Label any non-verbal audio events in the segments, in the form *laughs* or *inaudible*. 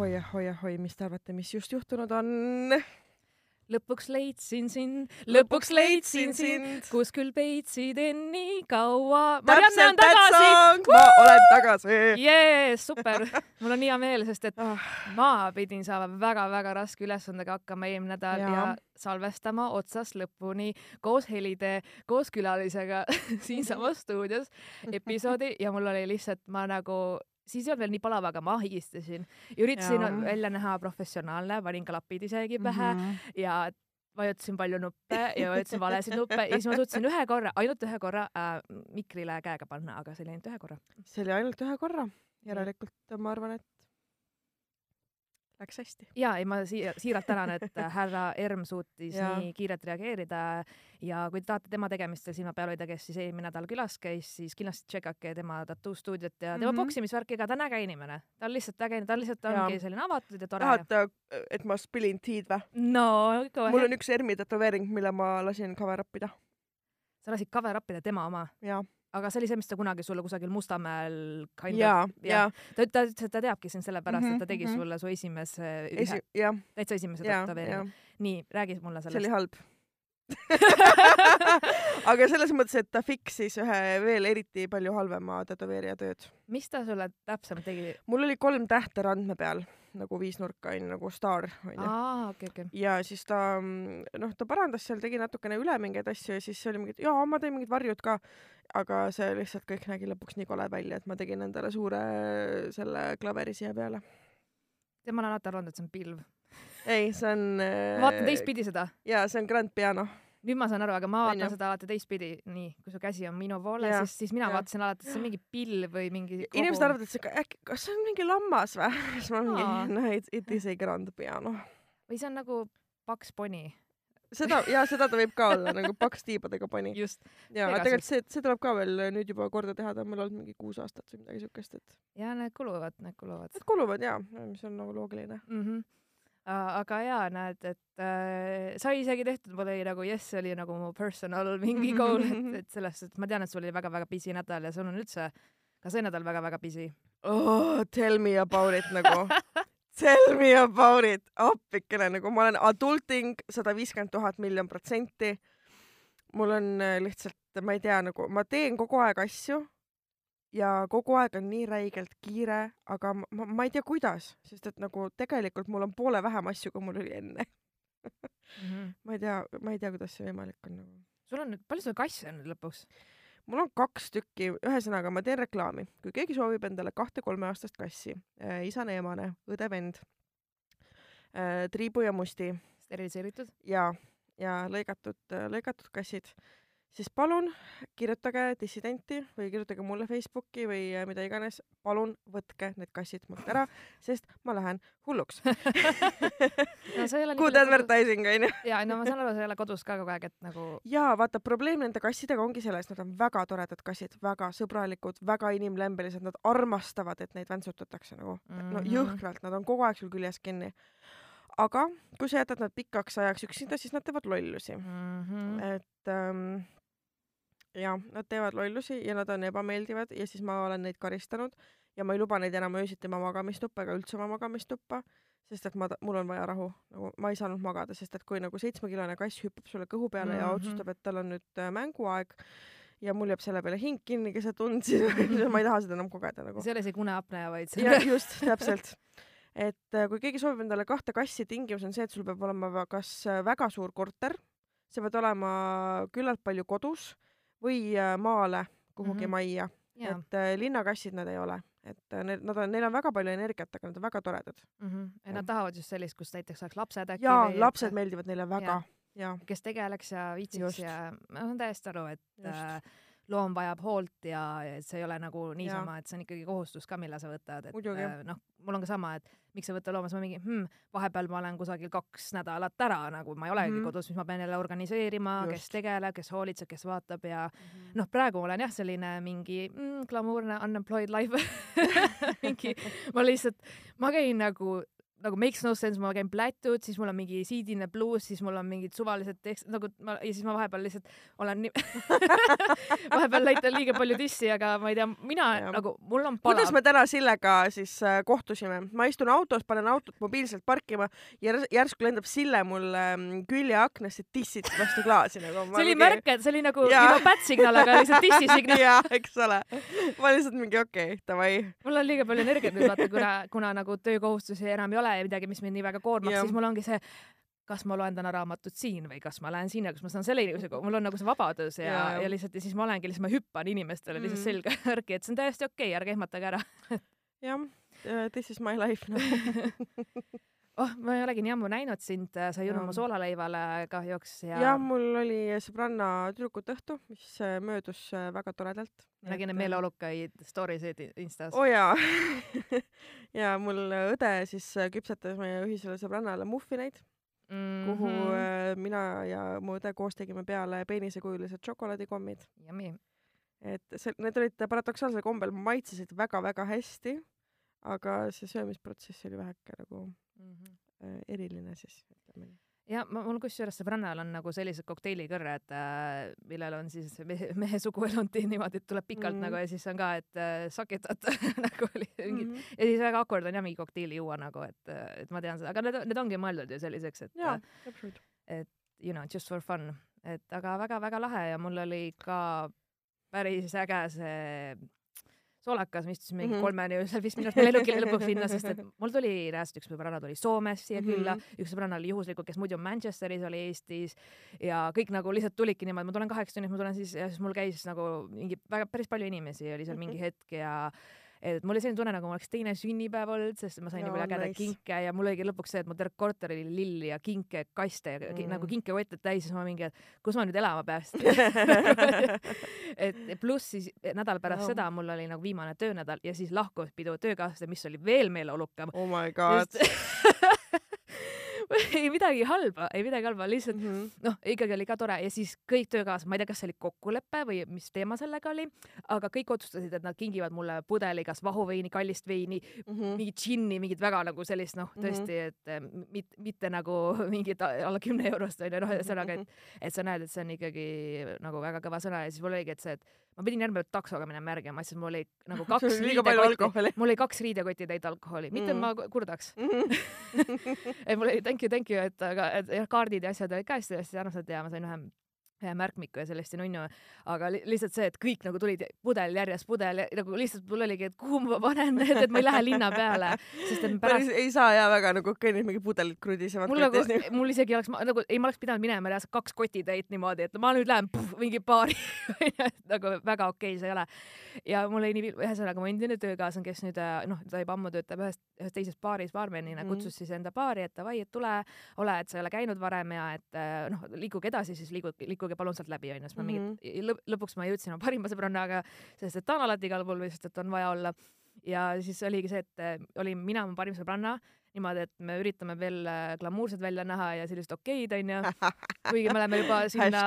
ahoi, ahoi, ahoi, mis te arvate, mis just juhtunud on? lõpuks leidsin sind, lõpuks leidsin sind, kus küll peitsid end nii kaua. Marianne on tagasi. ma olen tagasi. jee, super, *laughs* mul on hea meel, sest et Ah, ma pidin saama väga-väga raske ülesandega hakkama eelmine nädal ja. Ja salvestama otsast lõpuni koos helide, koos külalisega *laughs* siinsamas stuudios episoodi ja mul oli lihtsalt, ma nagu siis ei olnud veel nii palav, aga ma higistasin. üritasin Jaa. välja näha professionaalne, panin klapid isegi pähe mm. -hmm. ja vajutasin palju nuppe ja vajutasin valesid nuppe ja siis ma suutsin ühe korra, ainult ühe korra äh, mikrile käega panna, aga see oli ainult ühe korra. see oli ainult ühe korra, järelikult ma arvan, et läks hästi. ja ei, ma siia siiralt tänan, et äh, härra Erm suutis nii kiirelt reageerida ja kui te tahate tema tegemistel silma peal hoida, kes siis eelmine nädal külas käis, siis kindlasti tšekkake tema tattoo stuudiot ja tema mm. -hmm. poksimisvärki, ega ta on äge inimene. ta on lihtsalt äge, ta lihtsalt Jaa. ongi selline avatud ja tore. tahate, et ma spillin tea'd või? no ikka mul on üks ERM-i tätoveering, mille ma lasin cover up ida. sa lasid cover up ida tema oma, jaa, aga see oli see, mis ta kunagi sulle kusagil Mustamäel kind jaa, of- jaa, ta, ta ütles, et ta teabki sind sellepärast mm, -hmm, et ta tegi Mhm, mm mhm. -hmm. sulle su esimese, esi-, jah, täitsa esimese tätoveeringu nii, räägi mulle see oli sellest. halb. *laughs* aga selles mõttes, et ta fix'is ühe veel eriti palju halvema tätoveerija tööd. mis ta sulle täpsemalt tegi? mul oli kolm tähte randme peal nagu viisnurka onju, nagu staar onju. okei, okei. ja siis ta mm, noh, ta parandas seal, tegi natukene üle mingeid asju ja siis oli mingi, et jaa, ma teen mingid varjud ka. aga see lihtsalt kõik nägi lõpuks nii kole välja, et ma tegin endale suure selle klaveri siia peale. ma olen alati arvanud, et see on pilv. ei, see on. ma vaatan. teistpidi seda. jaa, see on Grand Piano. Nüüd ma saan aru, aga ma vaatan seda alati teistpidi. nii, kui su käsi on minu poole, siis, siis mina jaa. vaatasin alati, et see on mingi pilv või mingi. inimesed arvavad, et see äkki, kas see on mingi lammas või? *laughs* siis ma mingi, noh, it, it is a Grand Piano. või see on nagu paks poni. seda, jaa, seda ta võib ka olla nagu paks tiibadega pani. just. ja tegelikult see, see tuleb ka veel nüüd juba korda teha, ta on mul olnud mingi kuus aastat või midagi siukest, et ja need kuluvad, need kuluvad need kuluvad jaa, mis on nagu loogiline. mm. -hmm. Aga jaa, näed, et äh, sai isegi tehtud, mul oli nagu jess, oli nagu mu personal *laughs* mingi goal, et, *laughs* et selles suhtes, ma tean, et sul oli väga-väga busy nädal ja sul on üldse ka see nädal väga-väga busy. oh,. Tell me about it nagu. *laughs* Tell me about it, appikene nagu ma olen adulting sada viiskümmend tuhat miljon protsenti. mul on äh, lihtsalt, ma ei tea, nagu ma teen kogu aeg asju ja kogu aeg on nii räigelt kiire, aga ma, ma, ei tea, kuidas, sest et nagu tegelikult mul on poole vähem asju, kui mul oli enne. *laughs* ma ei tea, ma ei tea, kuidas see võimalik on nagu. sul on nüüd, palju sul kasse on nüüd lõpuks? mul on kaks tükki, ühesõnaga ma teen reklaami, kui keegi soovib endale kahte kolmeaastast kassi äh,, isane-emane, õde-vend äh,, triibu ja musti steriliseeritud? ja, ja lõigatud, lõigatud kassid, siis palun kirjutage dissidenti või kirjutage mulle Facebooki või äh, mida iganes, palun võtke need kassid mult ära, sest ma lähen hulluks. *laughs* no Good. advertising onju. ja no ma saan aru, *laughs* sa ei ole kodus ka kogu aeg, et nagu jaa, vaata probleem nende kassidega ongi selles, nad on väga toredad kassid, väga sõbralikud, väga inimlembelised, nad armastavad, et neid väntsutatakse nagu no Mhm. jõhkralt, nad on kogu aeg sul küljes kinni. aga kui sa jätad nad pikaks ajaks üksinda, siis nad teevad lollusi mm. -hmm. et ähm, ja nad teevad lollusi ja nad on ebameeldivad ja siis ma olen neid karistanud ja ma ei luba neid enam öösiti oma magamistuppa ega üldse oma magamistuppa, sest et ma, mul on vaja rahu, nagu ma ei saanud magada, sest et kui nagu seitsmekilone kass hüppab sulle kõhu peale mm -hmm. ja Mhm. otsustab, et tal on nüüd äh, mänguaeg ja mul jääb selle peale hing kinni keset und, *laughs* siis ma ei taha seda enam kogeda nagu. see ei ole isegi uneapnea, vaid see ja just, täpselt. et äh, kui keegi soovib endale kahte kassi, tingimus on see, et sul peab olema kas äh, väga suur korter, sa pead olema küllalt palju kodus või äh, maale kuhugi Mhm. majja, jaa et äh, linnakassid nad ei ole, et äh, need, nad on, neil on väga palju energiat, aga nad on väga toredad. mm. -hmm. ja nad tahavad just sellist, kus näiteks oleks lapsed äkki ja või lapsed meeldivad neile väga ja kes tegeleks ja viitsiks Just. ja ma saan täiesti aru, et Just. äh, loom vajab hoolt ja see ei ole nagu niisama, et see on ikkagi kohustus ka, mille sa võtad, et Muidugi. äh, noh, mul on ka sama, et miks sa võtta looma, siis ma mingi hmm,, vahepeal ma olen kusagil kaks nädalat ära nagu ma ei olegi mm kodus, siis ma pean jälle organiseerima, kes tegeleb, kes hoolitseb, kes vaatab ja noh, praegu olen jah, selline mingi mm, glamuurne unemployed life *laughs* mingi, ma lihtsalt, ma käin nagu nagu makes no sense, ma käin plätud, siis mul on mingi siidine bluus, siis mul on mingid suvalised tekst, nagu ma ja siis ma vahepeal lihtsalt olen nii *laughs* vahepeal näitan liiga palju dissi, aga ma ei tea, mina Jah. nagu, mul on kuidas palav. me täna Sillega siis äh, kohtusime? ma istun autos, panen autot mobiilselt parkima ja järs- järsku lendab Sille mul ähm, küljeaknast ja tissid vastu klaasi nagu. *laughs* see oli märk, et see oli nagu juba bad signal, aga lihtsalt *laughs* dissi signal. jaa, eks ole. ma lihtsalt mingi okei okay,, davai. mul on liiga palju energiat nüüd vaata, kuna, kuna nagu töökohustusi enam ei ole ja midagi, mis mind nii väga koormaks, Jah. siis mul ongi see, kas ma loen täna raamatut siin või kas ma lähen sinna, kas ma saan selle inimesega, mul on nagu see vabadus ja, jah. ja lihtsalt ja siis ma olengi lihtsalt, ma hüppan inimestele lihtsalt Mm. selga *laughs* järgi, et see on täiesti okei okay,, ärge ehmatage ära. jah, this is my life no. *laughs* oh, ma ei olegi nii ammu näinud sind, sa ei Jaa. mu soolaleivale kahjuks ja, jah, mul oli sõbranna tüdrukute õhtu, mis äh, möödus äh, väga toredalt. nägin neid meeleolukaid story sid Instas oo oh, jaa *laughs* ja mul õde siis äh, küpsetas meie ühisele sõbrannale muffineid, mm. kuhu äh, mina ja mu õde koos tegime peale peenisekujulised šokolaadikommid. Et see, need olid paradoksaalsel kombel maitsesid väga-väga hästi, aga see söömisprotsess oli väheke nagu Mm -hmm. äh, eriline siis, ütleme nii. ja ma, mul kusjuures sõbrannal on nagu sellised kokteilikõrred äh,, millel on siis mehe, mehe suguelundid *laughs* niimoodi, et tuleb pikalt mm. Nagu ja siis on ka, et äh, sakitad *laughs* nagu oli mingi mm. Ja siis väga awkward on jah mingi kokteili juua nagu, et, et ma tean seda, aga need, need ongi mõeldud ju selliseks, et äh,, täpselt. you know just for fun, et aga väga-väga lahe ja mul oli ka päris äge see soolakas, me istusime mingi mm. -hmm. kolmeni öösel vist minu arust meil lennukil lõpuks sinna, sest et *laughs* mul tuli reaalselt üks sõbranna tuli Soomest siia Mhm. külla mm, -hmm. üks sõbranna oli juhuslikult, kes muidu Manchesteris oli Eestis ja kõik nagu lihtsalt tulidki niimoodi, ma tulen kaheks tunniks, ma tulen siis ja siis mul käis nagu mingi väga päris palju inimesi oli seal mingi Mhm. hetk ja et mul oli selline tunne, nagu mul oleks teine sünnipäev olnud, sest ma sain nii palju ägedaid nice. kinke ja mul oligi lõpuks see, et mul terve korter oli lilli ja kinke, kaste ja mm. Mm. nagu kinkekotte täis, siis ma mingi, et kus ma nüüd elama peaks *laughs* *laughs* et pluss siis nädal pärast Jaa. seda mul oli nagu viimane töönädal ja siis lahkumispidu töökaaslane, mis oli veel meeleolukam. oh my god. *laughs* *laughs* ei midagi halba, ei midagi halba, lihtsalt Mm -hmm. noh, ikkagi oli ka tore ja siis kõik töökaaslased, ma ei tea, kas see oli kokkulepe või mis teema sellega oli, aga kõik otsustasid, et nad kingivad mulle pudeli kas vahuveini, kallist veini, Mm -hmm. mingit džinni, mingit väga nagu sellist noh, Mhm. tõesti, et eh, mit, mitte nagu *laughs* mingit alla kümne eurost onju, noh, ühesõnaga, et et sa näed, et see on ikkagi nagu väga kõva sõna ja siis mul oligi, et see, et ma pidin järgmine päev taksoga minema järgima, sest mul oli nagu *laughs* kaks riidekotti, mul oli kaks riidekotti täit alkoholi, mitte Mm. ma ku- kurdaks, Mhm. et mul oli thank you, thank you, et aga et jah, kaardid ja asjad olid ka hästi hästi armsad ja ma sain ühe ühe märkmiku ja sellest ja nunnu, aga li lihtsalt see, et kõik nagu tulid pudel järjest pudel ja nagu lihtsalt mul oligi, et kuhu ma panen need, et ma ei lähe linna peale, sest et pärast ei saa ja väga nagu kõnnid mingi pudelid krudisevad mul nagu mul isegi oleks, nagu ei, ma oleks pidanud minema reaalselt kaks kotitäit niimoodi, et ma nüüd lähen puh, mingi paari *laughs* nagu väga okei see ei ole. ja mul oli nii, ühesõnaga mu endine töökaaslane, kes nüüd äh, noh, ta juba ammu töötab ühes, ühes teises baaris baarmenina mm. -hmm. kutsus siis enda baari, et davai, et tule, ole, et sa ei ole käinud varem ja et äh, noh, liiguge edasi, siis liiguge, liikuge palun sealt läbi onju, siis ma Mhm. mingit lõp, lõpuks ma jõudsin oma parima sõbrannaga, sest et ta on alati igal pool või sest et on vaja olla ja siis oligi see, et äh, olin mina, mu parim sõbranna niimoodi, et me üritame veel äh, glamuursed välja näha ja sellised okeid onju, kuigi me oleme juba *laughs* sinna,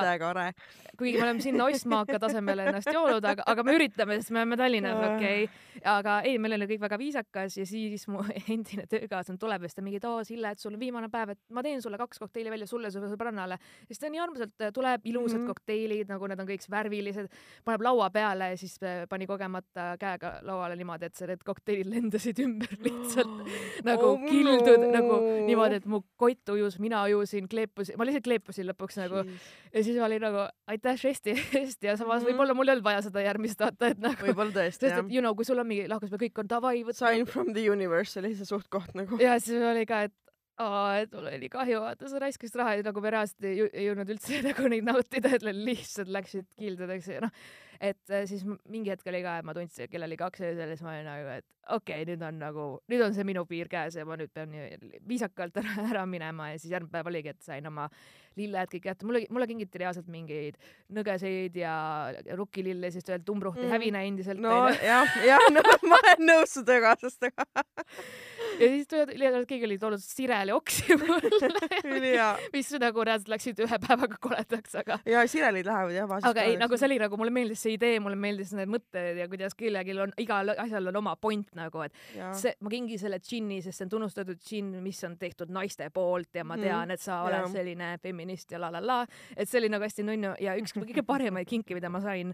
kuigi me oleme sinna ostmaaka tasemele ennast joonud, aga, aga me üritame, sest me oleme Tallinnas, okei okay.. aga ei, meil oli kõik väga viisakas ja siis mu *laughs* endine töökaaslane tuleb ja siis ta mingi, et oo Sille, et sul on viimane päev, et ma teen sulle kaks kokteili välja sulle, su sõbrannale. siis ta nii armsalt äh, tuleb, ilusad mm. -hmm. kokteilid, nagu need on kõik värvilised, paneb laua peale ja siis äh, pani kogemata käega lauale niimoodi, et need kokteilid lendasid ümber *laughs* lihtsalt *gasps* nagu Oh oh, kildud nagu niimoodi, et mu kott ujus, mina ujusin, kleepusin, ma lihtsalt kleepusin lõpuks nagu ja siis ma olin nagu aitäh žesti eest ja samas mm. -hmm. võib-olla mul ei olnud vaja seda järgmist vaata, et nagu võib-olla tõesti jah you know, kui sul on mingi lahkus, kõik on davai, Sign from the universe oli see suht koht nagu. ja siis oli ka, et aa, et mul oli kahju, vaata sa raiskasid raha ja nagu me reaalselt ei, jõudnud üldse *laughs* nagu neid nautida, et lihtsalt läksid kildudeks ja noh, et äh, siis mingi hetk oli ka, et ma tundsin, et kell oli kaks öösel ja siis ma olin nagu, et okei okay,, nüüd on nagu, nüüd on see minu piir käes ja ma nüüd pean nii viisakalt *laughs* ära, ära minema ja siis järgmine päev oligi, et sain oma lilled kõik kätte, mulle, mulle kingiti reaalselt mingeid nõgeseid ja rukkilille, siis veel tumbruhti Mm. mm. hävina endiselt no jah, jah, no ma olen nõus su töökaaslastega. *laughs* ja siis tuli- keegi oli toonud sirelioksi mulle, *laughs* ülihea. mis nagu reaalselt läksid ühe päevaga koledaks, aga ja sirelid lähevad jah vaeseks. aga ei, nagu see oli nagu mulle meeldis see idee, mulle meeldis need mõtted ja kuidas kellelgi on, igal asjal on oma point nagu, et ja. see, ma kingin selle džinni, sest see on tunnustatud džinn, mis on tehtud naiste poolt ja ma Mhm. tean, et sa oled Jaa. selline feminist ja la la la, et see oli nagu hästi nunnu ja üks kõige paremaid kinke, mida ma sain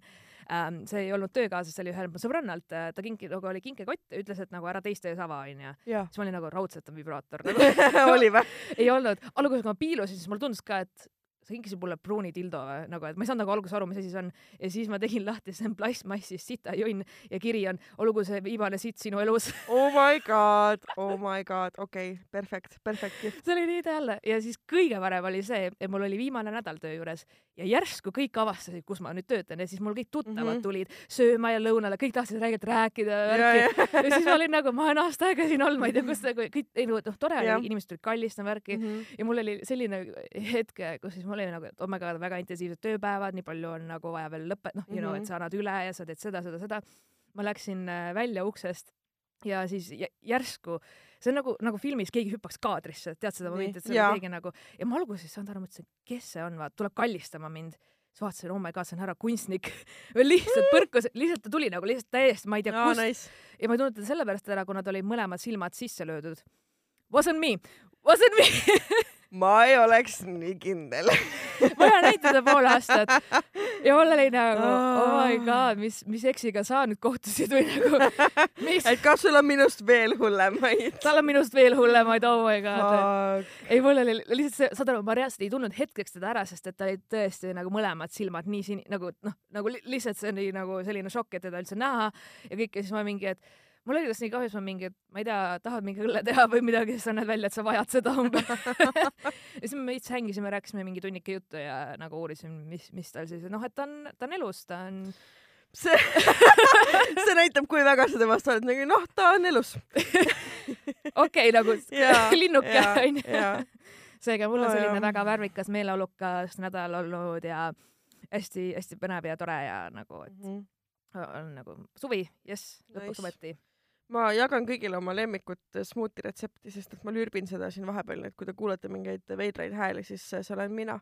ähm,, see ei olnud töökaaslas, see oli ühelt mu sõbrannalt, ta kinki, nagu oli kinkekott, ütles, et nagu ära teiste ees ava, onju. siis ma olin nagu raudselt on vibraator *laughs* nagu. *laughs* oli või? ei olnud, alguses kui ma piilusin, siis mulle tundus ka, et sa kinkisid mulle pruuni dildo või nagu, et ma ei saanud nagu alguses aru, mis asi see on ja siis ma tegin lahti, see on plastmassist sitajonn ja kiri on olgu see viimane sitt sinu elus. *laughs* Oh my god, oh my god, okei okay,, perfekt, perfekt gift. see oli nii ideaalne ja siis kõige parem oli see, et mul oli viimane nädal töö juures ja järsku kõik avastasid, kus ma nüüd töötan ja siis mul kõik tuttavad mm. -hmm. tulid sööma ja lõunale, kõik tahtsid räägida, rääkida ja ja, ja. siis ma olin nagu, ma olen aasta aega siin olnud, ma ei tea, kus nagu kõik, ei no noh, tore oli, inimesed tulid kallistama värki mm. -hmm. ja mul oli selline hetk, kus siis mul oli nagu, et oh my god, väga intensiivsed tööpäevad, nii palju on nagu vaja veel lõpet-, noh, you know, Mhm. et sa annad üle ja sa teed seda, seda, seda. ma läksin äh, välja uksest ja siis jä- järsku, see on nagu, nagu filmis keegi hüppaks kaadrisse, tead seda momenti, et see on keegi nagu ja ma alguses ei saanud aru, mõtlesin, kes see on, vaata, tuleb kallistama mind siis vaatasin, oh my god, see on härra kunstnik. *laughs* lihtsalt *laughs* põrkus, lihtsalt ta tuli nagu lihtsalt täiesti, ma ei tea aa, kust nice. ja ma ei tundnud teda sellepärast ära, kuna tal olid mõlemad silmad sisse löödud. Wasn't me, wasn't me *laughs* ma ei oleks nii kindel. *laughs* ma näinud teda pool aastat ja mul oli nagu oh my god, mis, mis eksiga sa nüüd kohtusid või nagu, *laughs* et kas sul on minust veel hullemaid? *laughs* tal on minust veel hullemaid, oh my god. ei, mul oli lihtsalt see, saad aru, ma reaalselt ei tundnud hetkeks teda ära, sest et tal olid tõesti nagu mõlemad silmad nii sini-, nagu noh, nagu li lihtsalt see oli nagu selline šokk, et teda üldse näha ja kõik ja siis ma mingi, et mul oli kas nii kahju, siis ma mingi, et ma ei tea, tahad mingi õlle teha või midagi, siis sa näed välja, et sa vajad seda umbes. ja siis me veits hängisime, rääkisime mingi tunnike juttu ja nagu uurisin, mis, mis tal siis, noh, et ta on, ta on elus, ta on, see, *laughs* see näitab, kui väga sa temast oled, nagu noh, ta on elus. *laughs* okei nagu *laughs* linnuke onju seega mul on selline väga värvikas meeleolukas nädal olnud ja hästi-hästi põnev ja tore ja nagu, et Mhm. on nagu suvi, jess, lõpuks Nice. ometi. Ma jagan kõigile oma lemmikut smuuti retsepti, sest et ma lürbin seda siin vahepeal, nii et kui te kuulete mingeid veidraid hääli, siis äh, see olen mina.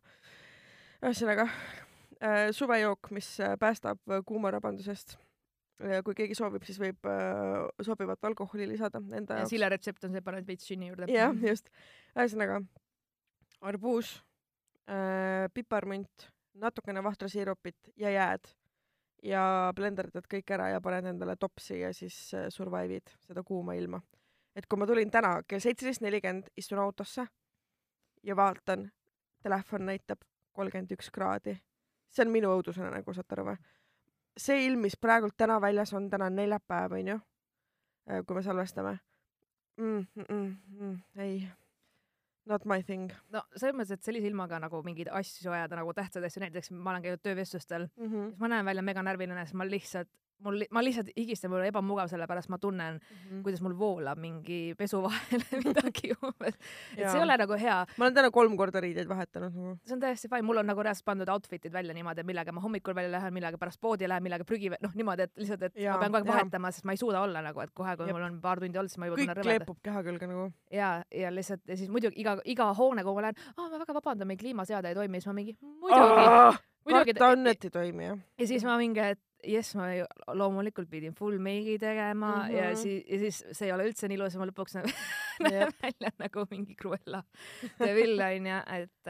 ühesõnaga äh, suvejook, mis äh, päästab äh, kuumarabandusest. kui keegi soovib, siis võib äh, sobivat alkoholi lisada enda ja jaoks. Sille retsept on see, paned veits džinni juurde. jah, just. ühesõnaga arbuus äh,, piparmünt, natukene vahtrasiirupit ja jääd ja blenderdad kõik ära ja paned endale topsi ja siis äh, survive'id seda kuuma ilma. et kui ma tulin täna kell seitseteist nelikümmend, istun autosse ja vaatan, telefon näitab kolmkümmend üks kraadi. see on minu õudusene nagu, saate aru või? see ilm, mis praegult täna väljas on, täna on neljapäev, onju, kui me salvestame. Mm, mm, mm, ei, not my thing no selles mõttes, et sellise ilmaga nagu mingeid asju ajada nagu tähtsaid asju, näiteks ma olen käinud töövestlustel, mm. -hmm. siis ma näen välja mega närviline, siis ma lihtsalt, mul, ma lihtsalt higistan, mul on ebamugav, sellepärast ma tunnen, Mm -hmm. kuidas mul voolab mingi pesu vahele *laughs* midagi umbes. et Jaa. see ei ole nagu hea, ma olen täna kolm korda riideid vahetanud nagu. see on täiesti fine, mul on nagu reaalselt pandud outfit'id välja niimoodi, et millega ma hommikul välja lähen, millega pärast poodi lähen, millega prügi, noh niimoodi, et lihtsalt, et Jaa, ma pean kogu aeg vahetama, sest ma ei suuda olla nagu, et kohe, kui Jep. mul on paar tundi olnud, siis ma juba kõik tunnen rõvedalt. kleepub keha külge nagu. ja, ja lihtsalt ja siis muidugi iga, iga hoone, kuhu ma lähen, aa ma väga vabandan, meil kliimaseade ei toimi, siis ma mingi muidugi, muidugi karta on, et ei toimi jah. ja siis ma mingi, et jess, ma ju loomulikult pidin full meigi tegema mm -hmm. ja Mhm. siis, ja siis see ei ole üldse nii ilus ja ma lõpuks *laughs* näen Jep. välja nagu mingi Cruella *laughs* de Vil onju, et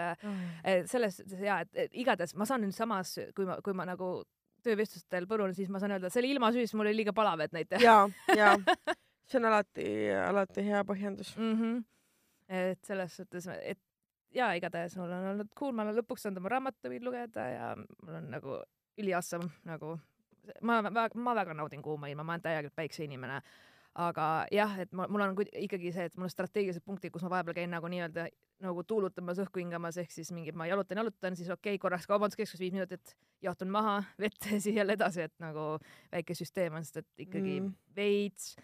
et selles suhtes jaa, et, et igatahes ma saan nüüd samas, kui ma, kui ma nagu töövestlustel põrun, siis ma saan öelda, see oli ilma süüs, mul oli liiga palav, et neid teha ja, ja *laughs* see on alati, alati hea põhjendus. mm. -hmm. et selles suhtes, et jaa, igatahes mul on olnud cool, ma olen lõpuks saanud oma raamatuid lugeda ja mul on nagu üliawesome nagu, ma, ma, ma väga naudin kuuma ilma, ma olen täielikult päikseinimene. aga jah, et ma, mul on ikkagi see, et mul on strateegilised punktid, kus ma vahepeal käin nagu nii-öelda nagu tuulutamas, õhku hingamas, ehk siis mingid, ma jalutan, jalutan, siis okei okay,, korraks kaubanduskeskus viis minutit, jahtun maha, vette *laughs* ja siis jälle edasi, et nagu väike süsteem on, sest et ikkagi Mm. veits,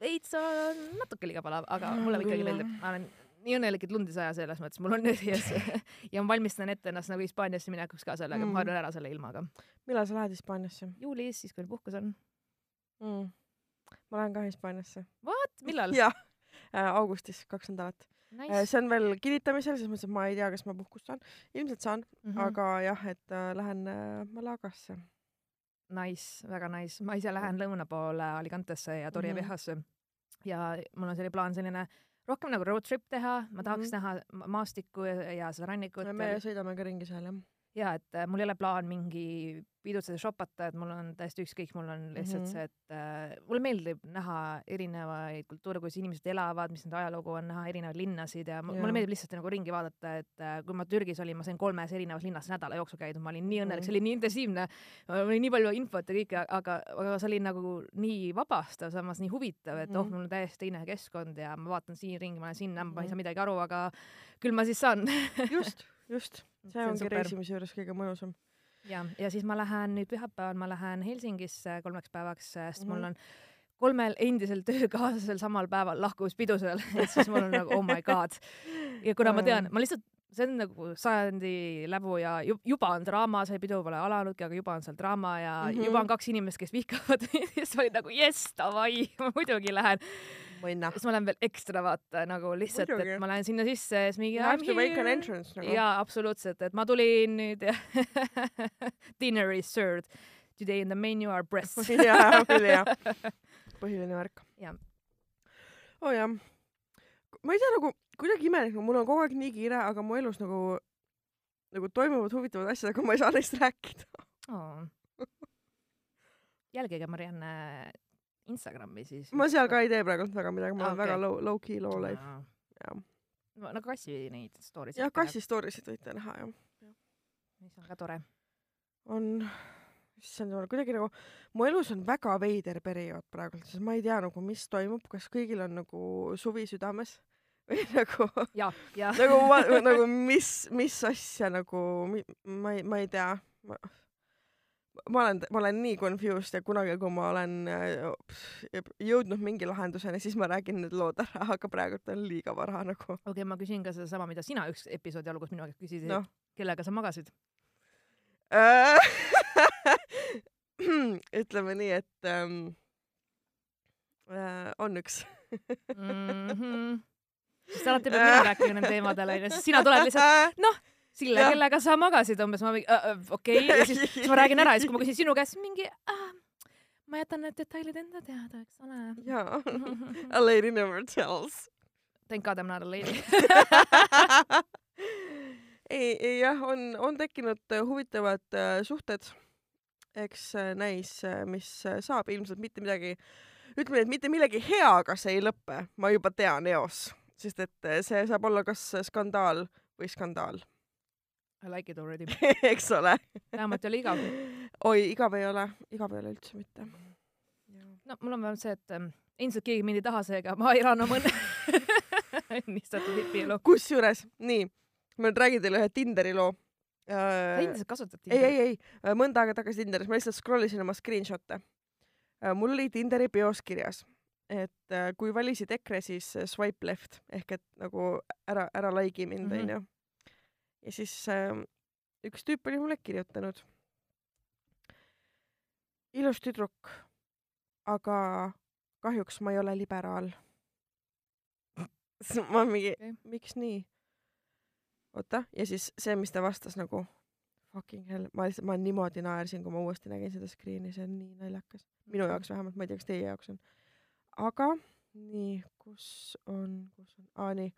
veits on natuke liiga palav, aga mulle ikkagi meeldib, ma olen nii õnnelik, et lund ei saja selles mõttes, mul on nüüd *laughs* ees ja ma valmistan ette ennast nagu Hispaaniasse minekuks ka sellega mm., Mm. ma harjun ära selle ilmaga. millal sa lähed Hispaaniasse juulis, siis kui puhkus on. mm.? ma lähen ka Hispaaniasse. millal? *laughs* jah, äh, augustis kaks nädalat äh,. nice. see on veel kinnitamisel, selles mõttes, et ma ei tea, kas ma puhkust saan, ilmselt saan mm. -hmm. aga jah, et äh, lähen äh, Malagasse. Nice, väga nice. ma ise lähen lõuna poole Alicantesse ja Torje Mhm. Viejasse ja mul on selline plaan selline rohkem nagu road trip teha, ma tahaks Mhm. näha ma- maastikku ja, ja seda rannikut. me sõidame ka ringi seal jah. Ja et äh, mul ei ole plaan mingi pidutseda shopata, et mul on täiesti ükskõik, mul on lihtsalt Mhm. see, et äh, mulle meeldib näha erinevaid kultuure, kuidas inimesed elavad, mis nende ajalugu on, näha erinevaid linnasid ja Jaa. mulle meeldib lihtsalt nagu ringi vaadata, et äh, kui ma Türgis olin, ma sain kolmes erinevas linnas nädala jooksul käidud, ma olin nii õnnelik, Mhm. see oli nii intensiivne, oli nii palju infot ja kõike, aga, aga see oli nagu nii vabastav, samas nii huvitav, et oh, Mhm. mul on täiesti teine keskkond ja ma vaatan siin ringi, ma olen sinna, ma ei Mhm. saa midagi aru, aga küll ma siis saan just, just, see See on ongi reisimise juures kõige mõnusam. ja, ja siis ma lähen nüüd pühapäeval, ma lähen Helsingisse kolmeks päevaks, sest mm -hmm. mul Mhm. on kolmel endisel *laughs* töökaaslasel samal päeval lahkumispidusel *laughs* ja siis mul on nagu oh my god. ja kuna ma tean, ma lihtsalt, see on nagu sajandi läbu ja ju- juba on draama, see pidu pole alanudki, aga juba on seal draama ja mm. -hmm. juba on kaks inimest, kes vihkavad *laughs* ja siis ma olin nagu jess, davai, ma muidugi lähen. mõnna. siis ma lähen veel ekstra vaata nagu lihtsalt, et ma lähen sinna sisse ja siis mingi You have to make an entrance nagu. jaa, absoluutselt, et ma tulin nüüd ja *laughs* dinner is served. Today in the menu are breasts. *laughs* jaa, oli jah. *laughs* põhiline värk. Jah. oo oh, jah. ma ei tea, nagu kuidagi imelik, mul on kogu aeg nii kiire, aga mu elus nagu, nagu toimuvad huvitavad asjad, aga ma ei saa neist rääkida. oh.. jälgige Marianne Instagrami siis. ma seal ka ei tee praegult väga midagi, ma olen Okei. väga low, low-key low life. jah, no kassi neid story jah, kassi story sid võite näha jah. mis on ka tore. on, issand jumal, kuidagi nagu mu elus on väga veider periood praegult, sest ma ei tea nagu, mis toimub, kas kõigil on nagu suvi südames *laughs* või nagu ja, ja. nagu ma *laughs* nagu mis, mis asja nagu ma ei, ma ei tea. ma, ma olen, ma olen nii confused ja kunagi, kui ma olen äh, jõudnud mingi lahenduseni, siis ma räägin need lood ära, aga praegult on liiga vara nagu. okei okay,, ma küsin ka sedasama, mida sina üks episoodi alguses minu käest küsisid noh no., kellega sa magasid? *clears throat* ütleme nii, et ähm, äh, on üks. mm. -hmm. sest alati pead mina rääkima nendel teemadel onju, siis sina tuled lihtsalt, *laughs* Sille, kellega sa magasid umbes, ma äh, äh, okei okay. ja siis, *laughs* siis ma räägin ära ja siis, kui ma küsin sinu käest mingi äh,, ma jätan need detailid enda teada, eks ole. jaa, a lady never tells. Thank god I m not a lady. *laughs* ei, ei jah, on, on tekkinud äh, huvitavad äh, suhted. eks äh, näis, mis äh, saab, ilmselt mitte midagi, ütleme nii, et mitte millegi heaga see ei lõpe, ma juba tean eos, sest et äh, see saab olla kas skandaal või skandaal, I like it already. *laughs* eks ole. vähemalt ei ole igav. oi, igav ei ole, igav ei ole üldse mitte. no mul on vähemalt see, et ähm, ilmselt keegi mind ei taha, seega ma elan oma õnne. *laughs* õnnistatud hipielu. kusjuures, nii, ma nüüd räägin teile ühe Tinderi loo äh,. endiselt kasutad ei, ei, ei, mõnda aega tagasi Tinderis, ma lihtsalt scroll isin oma screenshot'e. mul oli Tinderi bios kirjas, et äh, kui valisid EKRE, siis äh, swipe left ehk et nagu ära, ära like'i mind, Mhm. onju. Ja siis äh, üks tüüp oli mulle kirjutanud. ilus tüdruk, aga kahjuks ma ei ole liberaal. *laughs* ma mingi okay., miks nii? oota, ja siis see, mis ta vastas nagu fucking hell, ma lihtsalt, ma niimoodi naersin, kui ma uuesti nägin seda screen'i, see on nii naljakas. minu jaoks vähemalt, ma ei tea, kas teie jaoks on. aga nii, kus on, kus on, aa nii.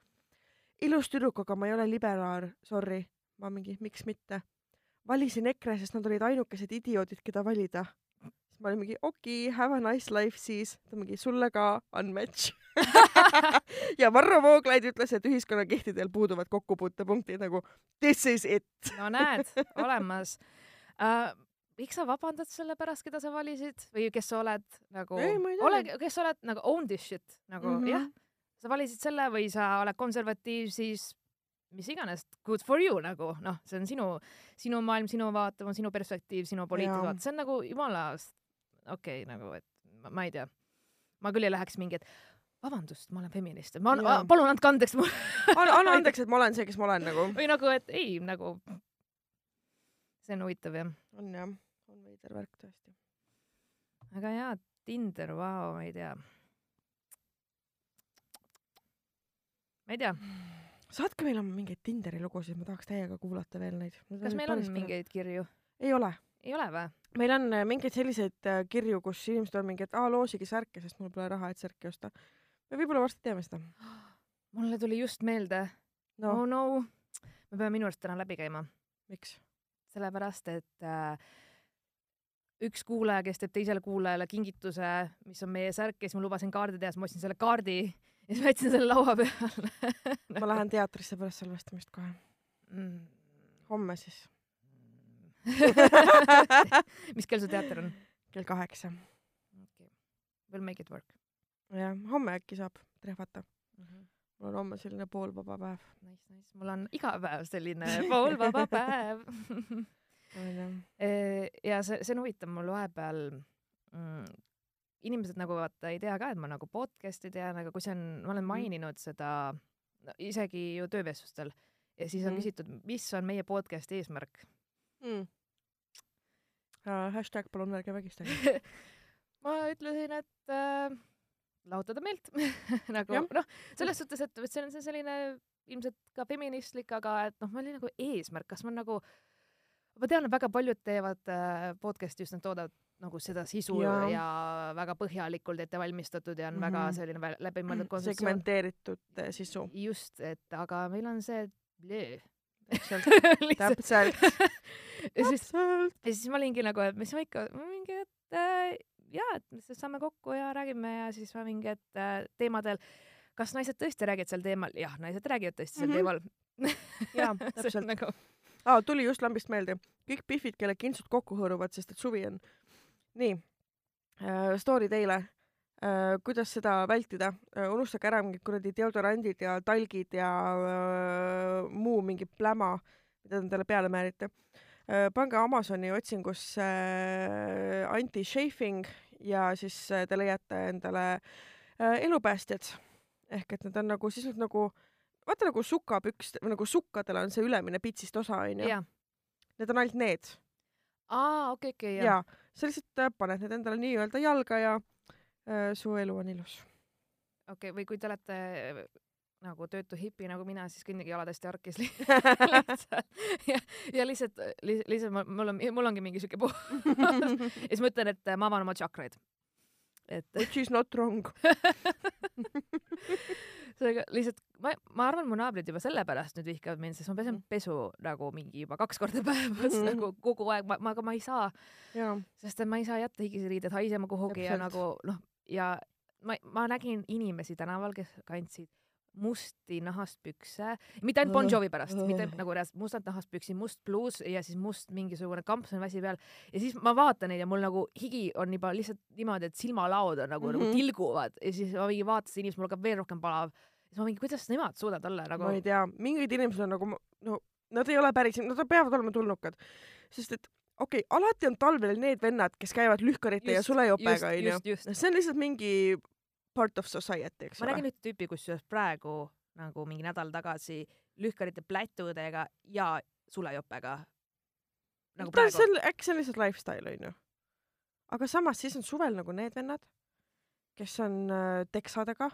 Ilus tüdruk, aga ma ei ole liberaal, sorry. ma mingi, miks mitte. valisin EKRE, sest nad olid ainukesed idioodid, keda valida. siis ma olin mingi okei okay,, have a nice life siis. ta mingi sulle ka unmatch. *laughs* ja Varro Vooglaid ütles, et ühiskonnakihtidel puuduvad kokkupuutepunktid nagu this is it. no näed, olemas uh,. miks sa vabandad selle pärast, keda sa valisid või kes sa oled nagu ole, kes sa oled nagu own this shit nagu mm. -hmm. jah, sa valisid selle või sa oled konservatiiv, siis mis iganes, good for you nagu noh, see on sinu, sinu maailm, sinu vaate, sinu perspektiiv, sinu vaade, see on nagu jumala okei okay, nagu, et ma, ma ei tea, ma küll ei läheks mingi, et vabandust, ma olen feminist, ma Jaa. palun andke andeks mulle anna, *laughs* anna andeks, et ma olen see, kes ma olen nagu. või nagu, et ei nagu, see on huvitav jah. on jah, on veider värk tõesti. aga jaa, Tinder, vau, ma ei tea. Ma ei tea, saatke meile mingeid Tinderi lugusid, ma tahaks täiega kuulata veel neid. kas meil on? mingeid kirju? ei ole. ei ole või? meil on äh, mingeid selliseid äh, kirju, kus inimesed on mingi, et aa, loosige särke, sest mul pole raha, et särki osta. me võib-olla varsti teeme seda. *gasps* mulle tuli just meelde no oh no, me peame minu arust täna läbi käima, miks? sellepärast et äh, üks kuulaja, kes teeb teisele kuulajale kingituse, mis on meie särk ja siis ma lubasin kaardi teha, siis ma ostsin selle kaardi *laughs* ja siis ma jätsin selle laua peale ma lähen teatrisse pärast salvestamist kohe. mm.. homme siis. *laughs* mis kell su teater on kell kaheksa. okay.? We'll make it work jah, homme äkki saab trehvata. mm. -hmm. mul on homme selline poolvaba päev. Nice, nice, mul on iga päev selline poolvaba *laughs* päev. Eh, ja see, see on huvitav, mul vahepeal mm, inimesed nagu vaata ei tea ka, et ma nagu podcast'i tean, aga kui see on, ma olen Mhm. maininud seda no, isegi ju töövestlustel ja siis on Mhm. küsitud, mis on meie podcast'i eesmärk. mm.. hashtag palun ärge vägistage. *laughs* ma ütlesin, et äh, lahutada meelt *laughs* nagu noh, selles suhtes, et see on see selline ilmselt ka feministlik, aga et noh, ma olin nagu eesmärk, kas ma nagu, ma tean, et väga paljud teevad äh, podcast'i just nad toodavad nagu seda sisu ja, ja väga põhjalikult ette valmistatud ja on mm -hmm. väga Mhm. selline läbimõeldud kontseptsioon. segmenteeritud eh, sisu. just, et aga meil on see blöö. täpselt, *laughs* täpselt, *laughs* ja siis ja siis ma olingi nagu, et mis ma ikka, mingi, et äh, jaa, et me siis saame kokku ja räägime ja siis ma mingi, et äh, teemadel, kas naised tõesti räägivad sel teemal? jah, naised räägivad tõesti sel Mhm. teemal. *laughs* jaa, täpselt. nagu aa, tuli just lambist meelde. kõik pihvid, kelle kintsud kokku hõõruvad, sest et suvi on. Nii äh,, story teile äh,. kuidas seda vältida äh,? unustage ära mingid kuradi deodorandid ja talgid ja äh, muu mingi pläma, mida te endale peale määrite pange Amazoni otsingusse anti-chafing ja siis te leiate endale elupäästjad. ehk et need on nagu nad nagu vaata nagu sukapükst või nagu sukkadel on see ülemine pitsist osa onju. Need on ainult need aa, okei, okei, ja, jaa. ja sa lihtsalt äh, paned need endale nii-öelda jalga ja äh, su elu on ilus. okei, või kui te olete äh, nagu töötu hipi nagu mina, siis kõndige jalad hästi harkis li- *laughs* lihtsalt ja, ja lihtsalt li,, lihtsalt mul- mul on, mul ongi mingi siuke puhas ja siis ma ütlen, et äh, ma avan oma tšakraid. et Which is not wrong. *laughs* seega lihtsalt ma, ma arvan, mu naabrid juba sellepärast nüüd vihkavad mind, sest ma pesen Mhm. pesu nagu mingi juba kaks korda päevas mm. -hmm. nagu kogu aeg, ma, ma, aga ma ei saa, sest et ma ei saa jätta higisriided haisema kuhugi ja Täpselt. nagu noh, ja ma, ma nägin inimesi tänaval, kes kandsid musti nahast pükse, mitte ainult Bon Jovi pärast, mitte nagu reaalselt mustad nahast püksi, must pluus ja siis must mingisugune kampsunväsi peal ja siis ma vaatan neid ja mul nagu higi on juba lihtsalt niimoodi, et silmalaod on nagu mm, -hmm. Mhm. nagu tilguvad ja siis ma mingi vaatasin inimest, mul hakkab veel rohkem palav. siis ma mingi, kuidas nemad suudavad olla nagu ma ei tea, mingid inimesed on nagu, no nad ei ole päris, nad peavad olema tulnukad, sest et okei okay,, alati on talvel need vennad, kes käivad lühkarite ja Just, sulejopega just, onju see on lihtsalt mingi part of society, eks ma ole nägin. ühte tüüpi, kusjuures praegu nagu mingi nädal tagasi lühkarite plätudega ja sulejopega. nagu ta, on, äkki see on lihtsalt lifestyle onju. aga samas siis on suvel nagu need vennad, kes on äh, teksadega.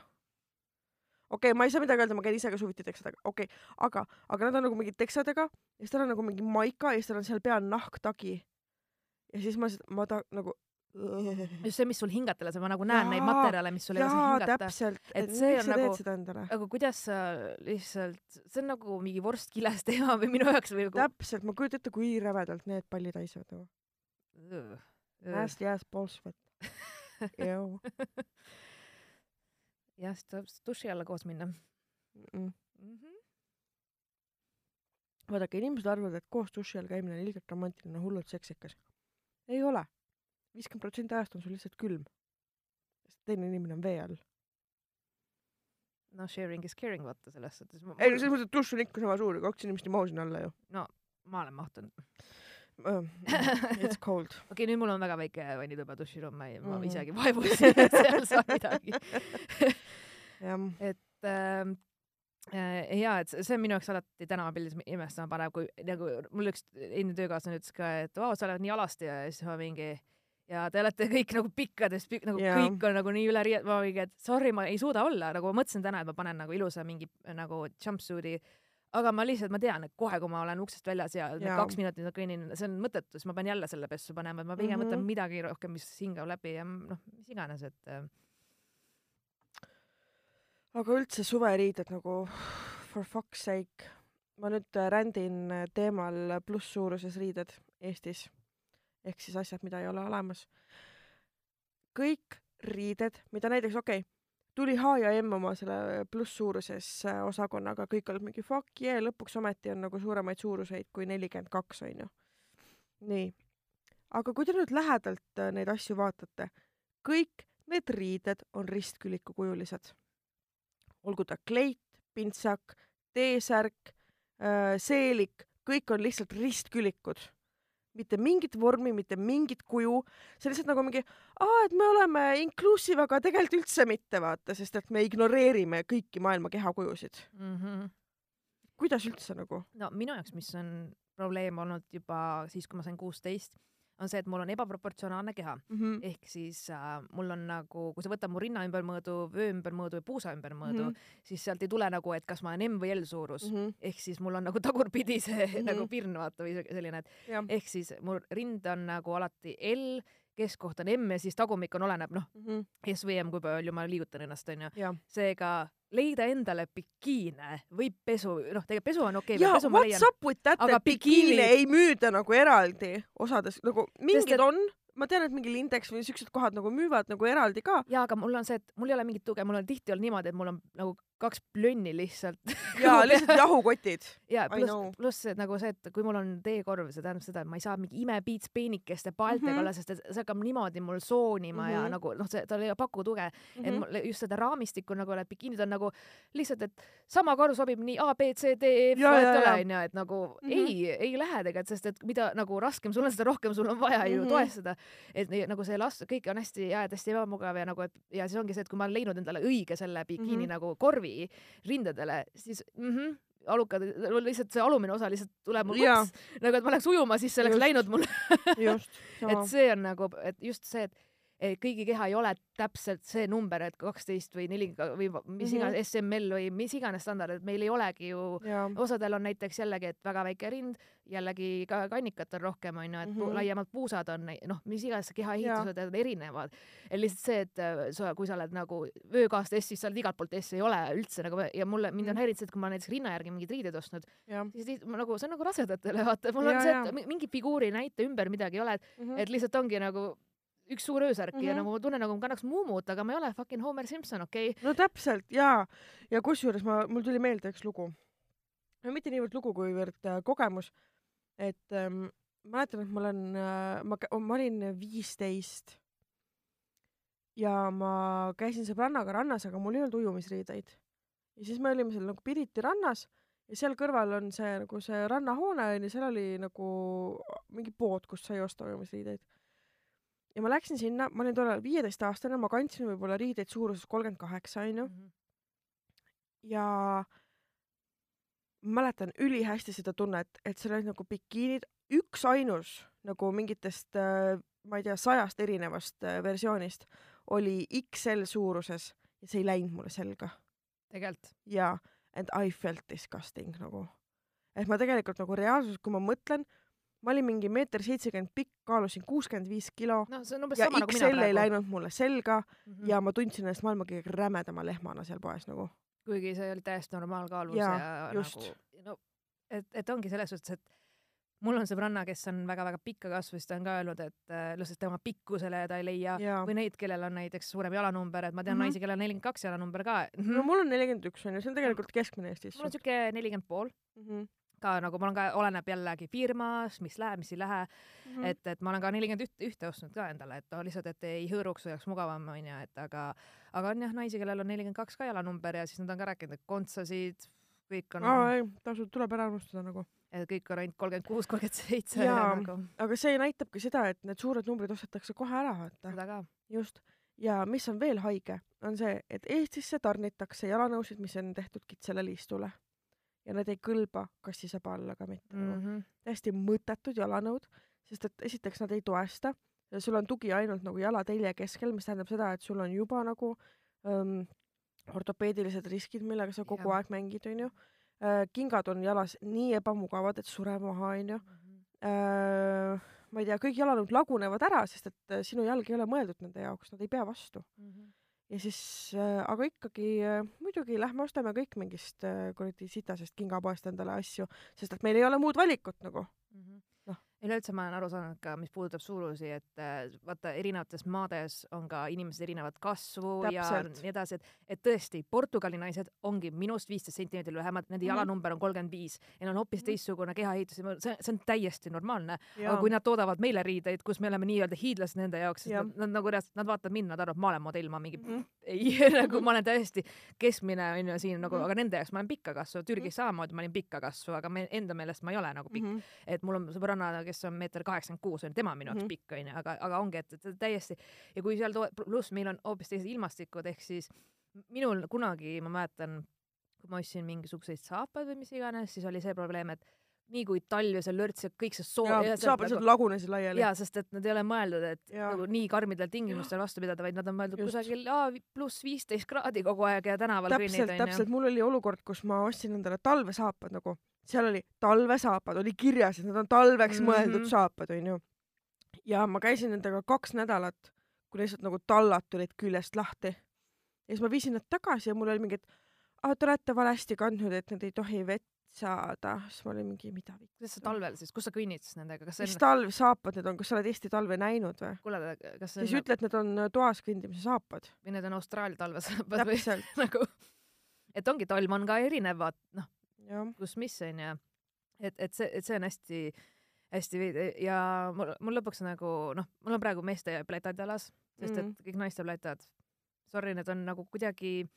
okei okay,, ma ei saa midagi öelda, ma käin ise ka suviti teksadega, okei okay,, aga, aga nad on nagu mingid teksadega ja siis tal on nagu mingi maika ja siis tal on seal peal nahktagi. ja siis ma, ma ta nagu. Just see, mis sul hingata laseb, ma nagu näen neid Jaa, materjale, mis sul ei lase hingata. täpselt, et see on sa nagu- aga kuidas sa lihtsalt, see on nagu mingi vorst kiles *laughs* teema või minu jaoks või nagu täpselt, ma kujutan ette, kui rävedalt need pallid haisavad nagu. Nasty ass. Ew. *laughs* jah, siis tuleb duši alla koos minna Mm-mm. mm. -hmm. vaadake, inimesed arvavad, et koos duši all käimine on ilgelt romantiline, hullult seksikas. ei ole. Viiskümmend protsenti ajast on sul lihtsalt külm. sest teine inimene on vee all. no sharing is caring, vaata selles suhtes. ei no selles mõttes, et dušš on ikka sama suur, kaks inimest ei mahu sinna alla ju ma olen mahtunud. uh,. It's cold. *laughs* okei, nüüd mul on väga väike vannituba duširuum, ma ei, ma Mhm. isegi vaevusin, et *laughs* seal saab midagi. *laughs* et ähm, äh, ja et see on minu jaoks alati tänavapildis imestama panev, kui nagu mul üks endine töökaaslane ütles ka, et vau, sa oled nii alasti ja siis ma mingi ja te olete kõik nagu pikkades pik,, nagu Jaa. kõik on nagu nii üle riie-, ma mingi, et sorry, ma ei suuda olla, nagu ma mõtlesin täna, et ma panen nagu ilusa mingi nagu jumpsuit'i, aga ma lihtsalt, ma tean, et kohe, kui ma olen uksest väljas ja need Jaa. kaks minutit ma kõnnin, see on mõttetu, siis ma pean jälle selle pessu panema, et ma pigem Mhm. võtan midagi rohkem, mis hingab läbi ja noh, mis iganes, et äh, aga üldse suveriided nagu for fuck's sake. ma nüüd äh, rändin äh, teemal plusssuuruses riided Eestis ehk siis asjad, mida ei ole olemas. kõik riided, mida näiteks okei okay,, tuli H ja M oma selle plusssuuruses äh, osakonnaga, kõik olid mingi fuck yeah, lõpuks ometi on nagu suuremaid suuruseid kui nelikümmend kaks onju. nii, aga kui te nüüd lähedalt äh, neid asju vaatate, kõik need riided on ristkülikukujulised olgu ta kleit, pintsak, T-särk, seelik, kõik on lihtsalt ristkülikud. Mitte mingit vormi, mitte mingit kuju, see lihtsalt nagu mingi, et me oleme inclusive, aga tegelikult üldse mitte, vaata, sest et me ignoreerime kõiki maailma kehakujusid. mm. -hmm. kuidas üldse nagu? no minu jaoks, mis on probleem olnud juba siis, kui ma sain kuusteist, on see, et mul on ebaproportsionaalne keha. ehk siis äh, mul on nagu, kui sa võtad mu rinna ümbermõõdu, vöö ümbermõõdu ja puusa ümbermõõdu mm. -hmm. siis sealt ei tule nagu, et kas ma olen M või L suurus mm. -hmm. ehk siis mul on nagu tagurpidi see mm. -hmm. nagu pirn vaata või selline, et jah. ehk siis mu rind on nagu alati L, keskkoht on M ja siis tagumik on, oleneb noh, S või M, kui palju ma liigutan ennast onju. seega leida endale bikiine või pesu, noh, tegelikult pesu on okei okay,, ja pesu ma leian what's. up with that, Aga et bikiine bikiinid- ei müüda nagu eraldi osades, nagu mingid et- on, ma tean, et mingi Lindex või siuksed kohad nagu müüvad nagu eraldi ka. jaa, aga mul on see, et mul ei ole mingit tuge, mul on tihti olnud niimoodi, et mul on nagu kaks plönni lihtsalt. *laughs* ja lihtsalt jahukotid. ja I pluss pluss nagu see, et kui mul on teekorv, see tähendab seda, et ma ei saa mingi imepiits peenikeste paeltega Mhm. mm -hmm. olla, sest see hakkab niimoodi mul soonima mm -hmm. ja Mhm. nagu noh, see, tal ei paku tuge mm, -hmm. et Mhm. just seda raamistikku nagu need bikiinid on nagu lihtsalt, et sama korv sobib nii A, B, C, D, E, F, ole, onju, et nagu mm. -hmm. ei, ei lähe tegelikult, sest et mida nagu raskem sul on, seda rohkem sul on vaja ju Mhm. toestada. et nagu see last, kõik on hästi et hästi ebamugav ja nagu, et ja siis ongi see, et kui ma olen leidnud endale õige selle bikiini mm. -hmm. nagu korvi rindadele, siis mm -hmm, alukad, lihtsalt see alumine osa lihtsalt tuleb mul võps, nagu et ma läheks ujuma, siis see oleks Just. läinud mul, *laughs* et see on nagu, et just see, et kõigi keha ei ole täpselt see number, et kaksteist või neli või mis Mhm. iganes SML või mis iganes standard, et meil ei olegi ju osadel on näiteks jällegi, et väga väike rind, jällegi ka kannikat on rohkem onju, et mm. -hmm. laiemad puusad on noh, mis iganes kehaehitused on erinevad. et lihtsalt see, et äh, sa, kui sa oled nagu vöökaast S, siis sa oled igalt poolt S, ei ole üldse nagu ja mulle, mind on Mhm. häirinud see, et kui ma näiteks rinna järgi mingeid riideid ostnud, siis ma nagu see on nagu rasedatele, vaata, mul on Ja, see, ja. et mi- mingi figuuri näite ümber midagi ei ole, et Mhm. et lihtsalt ongi nagu üks suur öösärk mm -hmm. ja Mhm. nagu ma tunnen nagu ma kannaks muumut, aga ma ei ole fucking Homer Simson, okei okay?. no täpselt ja, ja kusjuures ma, mul tuli meelde üks lugu. no mitte niivõrd lugu, kuivõrd äh, kogemus. et ähm, mäletan, et ma olen äh,, ma, ma olin viisteist ja ma käisin sõbrannaga rannas, aga mul ei olnud ujumisriideid. ja siis me olime seal nagu Piriti rannas ja seal kõrval on see nagu see rannahoone onju, seal oli nagu mingi pood, kus sai osta ujumisriideid. Ja ma läksin sinna, ma olin tollal viieteistaastane, ma kandsin võib-olla riideid suuruses kolmkümmend kaheksa onju Mhm. ja ma mäletan ülihästi seda tunnet, et seal olid nagu bikiinid, üksainus nagu mingitest äh, ma ei tea, sajast erinevast äh, versioonist oli XL suuruses ja see ei läinud mulle selga tegelikult. ja and I felt disgusting nagu. et ma tegelikult nagu reaalsuses, kui ma mõtlen, ma olin mingi meeter seitsekümmend pikk, kaalusin kuuskümmend viis kilo see on umbes ja sama nagu XL ei läinud mulle selga Mhm. ja ma tundsin ennast maailma kõige rämedama lehmana seal poes nagu. kuigi see oli täiesti normaalkaalus Jaa, ja just. nagu no et, et ongi selles suhtes, et mul on sõbranna, kes on väga-väga pikka kasvu, siis ta on ka öelnud, et äh, lihtsalt tema pikkusele ta ei leia jaa või neid, kellel on näiteks suurem jalanumber, et ma tean Mhm. naisi, kellel on nelikümmend kaks jalanumber ka no no,. mul on nelikümmend üks onju, see on tegelikult keskmine Eestis. mul on siuke nelikümmend pool Mhm. Ka nagu mul on ka, oleneb jällegi firmas, mis läheb, mis ei lähe mm., et, et ma olen ka nelikümmend üht, ühte ostnud ka endale, et lihtsalt, et ei hõõruks, oleks mugavam onju, et aga, aga on jah naisi, kellel on nelikümmend kaks ka jalanumber ja siis nad on ka rääkinud, et kontsasid, kõik on aa ei, tasub, tuleb ära unustada nagu. et kõik on ainult kolmkümmend kuus, kolmkümmend seitse Jaa. nagu aga see näitabki seda, et need suured numbrid ostetakse kohe ära, vaata. seda ka. just. ja mis on veel haige, on see, et Eestisse tarnitakse jalanõusid, mis on tehtud kitsale liistule. Ja need ei kõlba kassisaba alla ka mitte mm.. Mm -hmm. täiesti mõttetud jalanõud, sest et esiteks nad ei toesta, sul on tugi ainult nagu jalatelje keskel, mis tähendab seda, et sul on juba nagu ähm, ortopeedilised riskid, millega sa kogu Jah. aeg mängid, onju äh,. kingad on jalas nii ebamugavad, et sure maha, onju äh,. ma ei tea, kõik jalanõud lagunevad ära, sest et äh, sinu jalg ei ole mõeldud nende jaoks, nad ei pea vastu. Ja siis äh,, aga ikkagi äh, muidugi lähme ostame kõik mingist äh, kuradi sitasest kingapoest endale asju, sest et meil ei ole muud valikut nagu. Noh. Üleüldse ma olen aru saanud ka, mis puudutab suurusi, et äh, vaata erinevates maades on ka inimesed erinevat kasvu ja Täpselt. nii edasi, et, et tõesti Portugali naised ongi minust viisteist sentimeetrit lühemad, nende Mhm. jalanumber on kolmkümmend viis ja neil on hoopis Mhm. teistsugune kehaehitus ja see, see on täiesti normaalne. ja aga kui nad toodavad meile riideid, kus me oleme nii-öelda hiidlased nende jaoks, siis Jah. nad, nad nagu reaalselt, nad vaatavad mind, nad arvavad, ma olen modell, ma mingi Mhm. ei, *laughs* nagu ma olen täiesti keskmine onju siin nagu, Mhm. aga nende jaoks ma olen pikka kasvu, Türgis samamoodi ma olin pikka kasvu, aga me enda meelest ma ei ole nagu pikk Mhm. et mul on sõbranna, kes on meeter kaheksakümmend kuus, on tema minu jaoks Mhm. pikk onju, aga, aga ongi, et, täiesti ja kui seal pluss meil on hoopis teised ilmastikud, ehk siis minul kunagi, ma mäletan, kui ma ostsin mingisuguseid saapaid või mis iganes, siis oli see probleem, et nii kui talv ja see lörts ja kõik see soo- ja ja saab lihtsalt lagunesid laiali. jaa, sest et nad ei ole mõeldud, et Jaa. nagu nii karmidel tingimustel vastu pidada, vaid nad on mõeldud Just. kusagil pluss viisteist kraadi kogu aeg ja tänaval kõnnid onju. täpselt, mul oli olukord, kus ma ostsin endale talvesaapad nagu, seal oli talvesaapad, oli kirjas, et need on talveks mm. -hmm. mõeldud saapad, onju. ja ma käisin nendega kaks nädalat, kui lihtsalt nagu tallad tulid küljest lahti. ja siis ma viisin nad tagasi ja mul oli mingi, et aa, te olete valesti kandnud, et need ei tohi vett saada. siis ma olin mingi, mida vittu. kuidas sa talvel siis, kus sa kõnnid siis nendega, kas mis on, talvsaapad need on, kas sa oled Eesti talve näinud või? kuule, kas see siis on ütle, et need on äh, toas kõndimise saapad. või need on Austraalia talvesaapad või *laughs* nagu, et ongi, talv on ka erinev, vaat noh, kus mis onju. et, et see, et see on hästi, hästi veidi ja mul, mul lõpuks nagu noh, mul on praegu meeste pletad jalas, sest Mhm. et kõik naiste pletad, sorry, need on nagu kuidagi,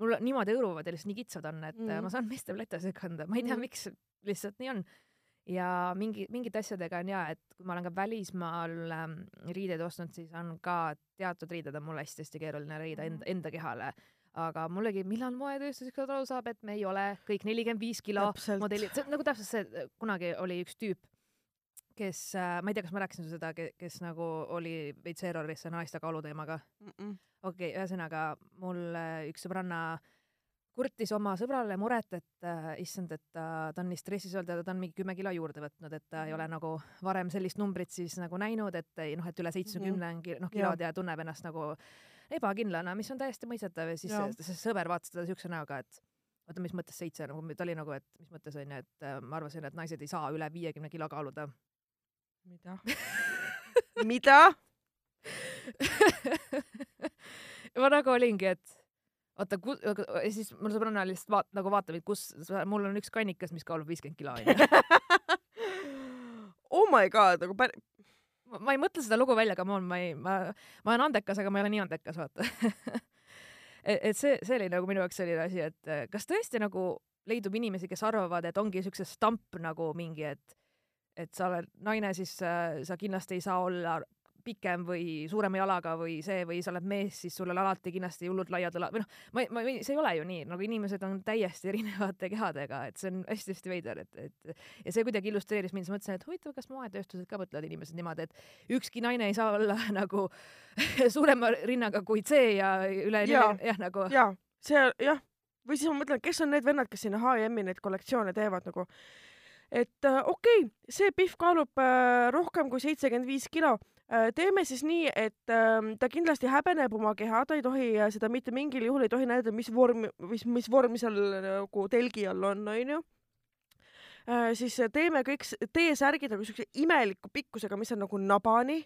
mul niimoodi õõruvad ja lihtsalt nii kitsad on, et mm. Mhm. ma saan meeste plettasid kanda, ma ei tea mm., Mhm. miks lihtsalt nii on. ja mingi, mingite asjadega on ja, et kui ma olen ka välismaal ähm, riideid ostnud, siis on ka teatud riided on mul hästi-hästi keeruline leida enda, enda kehale. aga mullegi, millal moetööstus ükskord aru saab, et me ei ole kõik nelikümmend viis kilo modellid, see on nagu täpselt see, kunagi oli üks tüüp, kes, ma ei tea, kas ma rääkisin seda, kes nagu oli veits erroris see naiste kaaluteemaga. okei okay,, ühesõnaga mul äh, üks sõbranna kurtis oma sõbrale muret, et äh, issand, et ta, ta on nii stressis olnud ja ta on mingi kümme kilo juurde võtnud, et ta ei ole nagu varem sellist numbrit siis nagu näinud, et ei, noh, et üle seitsmekümne on noh kilod ja tunneb ennast nagu ebakindlana, mis on täiesti mõistetav ja siis Jaa. see, see sõber vaatas teda siukse näoga, et oota, mis mõttes seitse nagu, ta oli nagu, et mis mõttes onju, et äh, ma arvasin, et naised ei saa üle viiekümne kilo kaaluda. Mida? *laughs* mida? *laughs* ma nagu olingi, et oota, ja siis mul sõbranna lihtsalt vaat-, nagu vaatab, et kus, mul on üks kannikas, mis kaalub viiskümmend kilo onju. *laughs* oh my god, nagu pär-, ma ei mõtle seda lugu välja, aga ma, ma ei, ma, ma olen andekas, aga ma ei ole nii andekas, vaata et, et see, see oli nagu minu jaoks selline asi, et kas tõesti nagu leidub inimesi, kes arvavad, et ongi siukse stamp nagu mingi, et et sa oled naine, siis äh, sa kindlasti ei saa olla pikem või suurema jalaga või see või sa oled mees, siis sul on alati kindlasti hullult laiad õlad või noh, ma, ma, see ei ole ju nii, nagu inimesed on täiesti *laughs* erinevate kehadega, et see on hästi-hästi veider, et, et ja see kuidagi illustreeris mind, siis mõtlesin, et huvitav, kas moetööstused ka mõtlevad inimesed niimoodi, et ükski naine ei saa olla *laughs* nagu suurema rinnaga kui see ja üle Jaa. jah, nagu jaa, see jah, või siis ma mõtlen, kes on need vennad, kes sinna H&M-i neid kollektsioone teevad nagu, et äh, okei okay,, see Pihv kaalub äh, rohkem kui seitsekümmend viis kilo äh,, teeme siis nii, et äh, ta kindlasti häbeneb oma keha, ta ei tohi seda mitte mingil juhul ei tohi näidata, mis vorm, mis, mis vorm seal nagu telgi all on, onju. siis teeme kõik T-särgid nagu siukse imeliku pikkusega, mis on nagu nabani,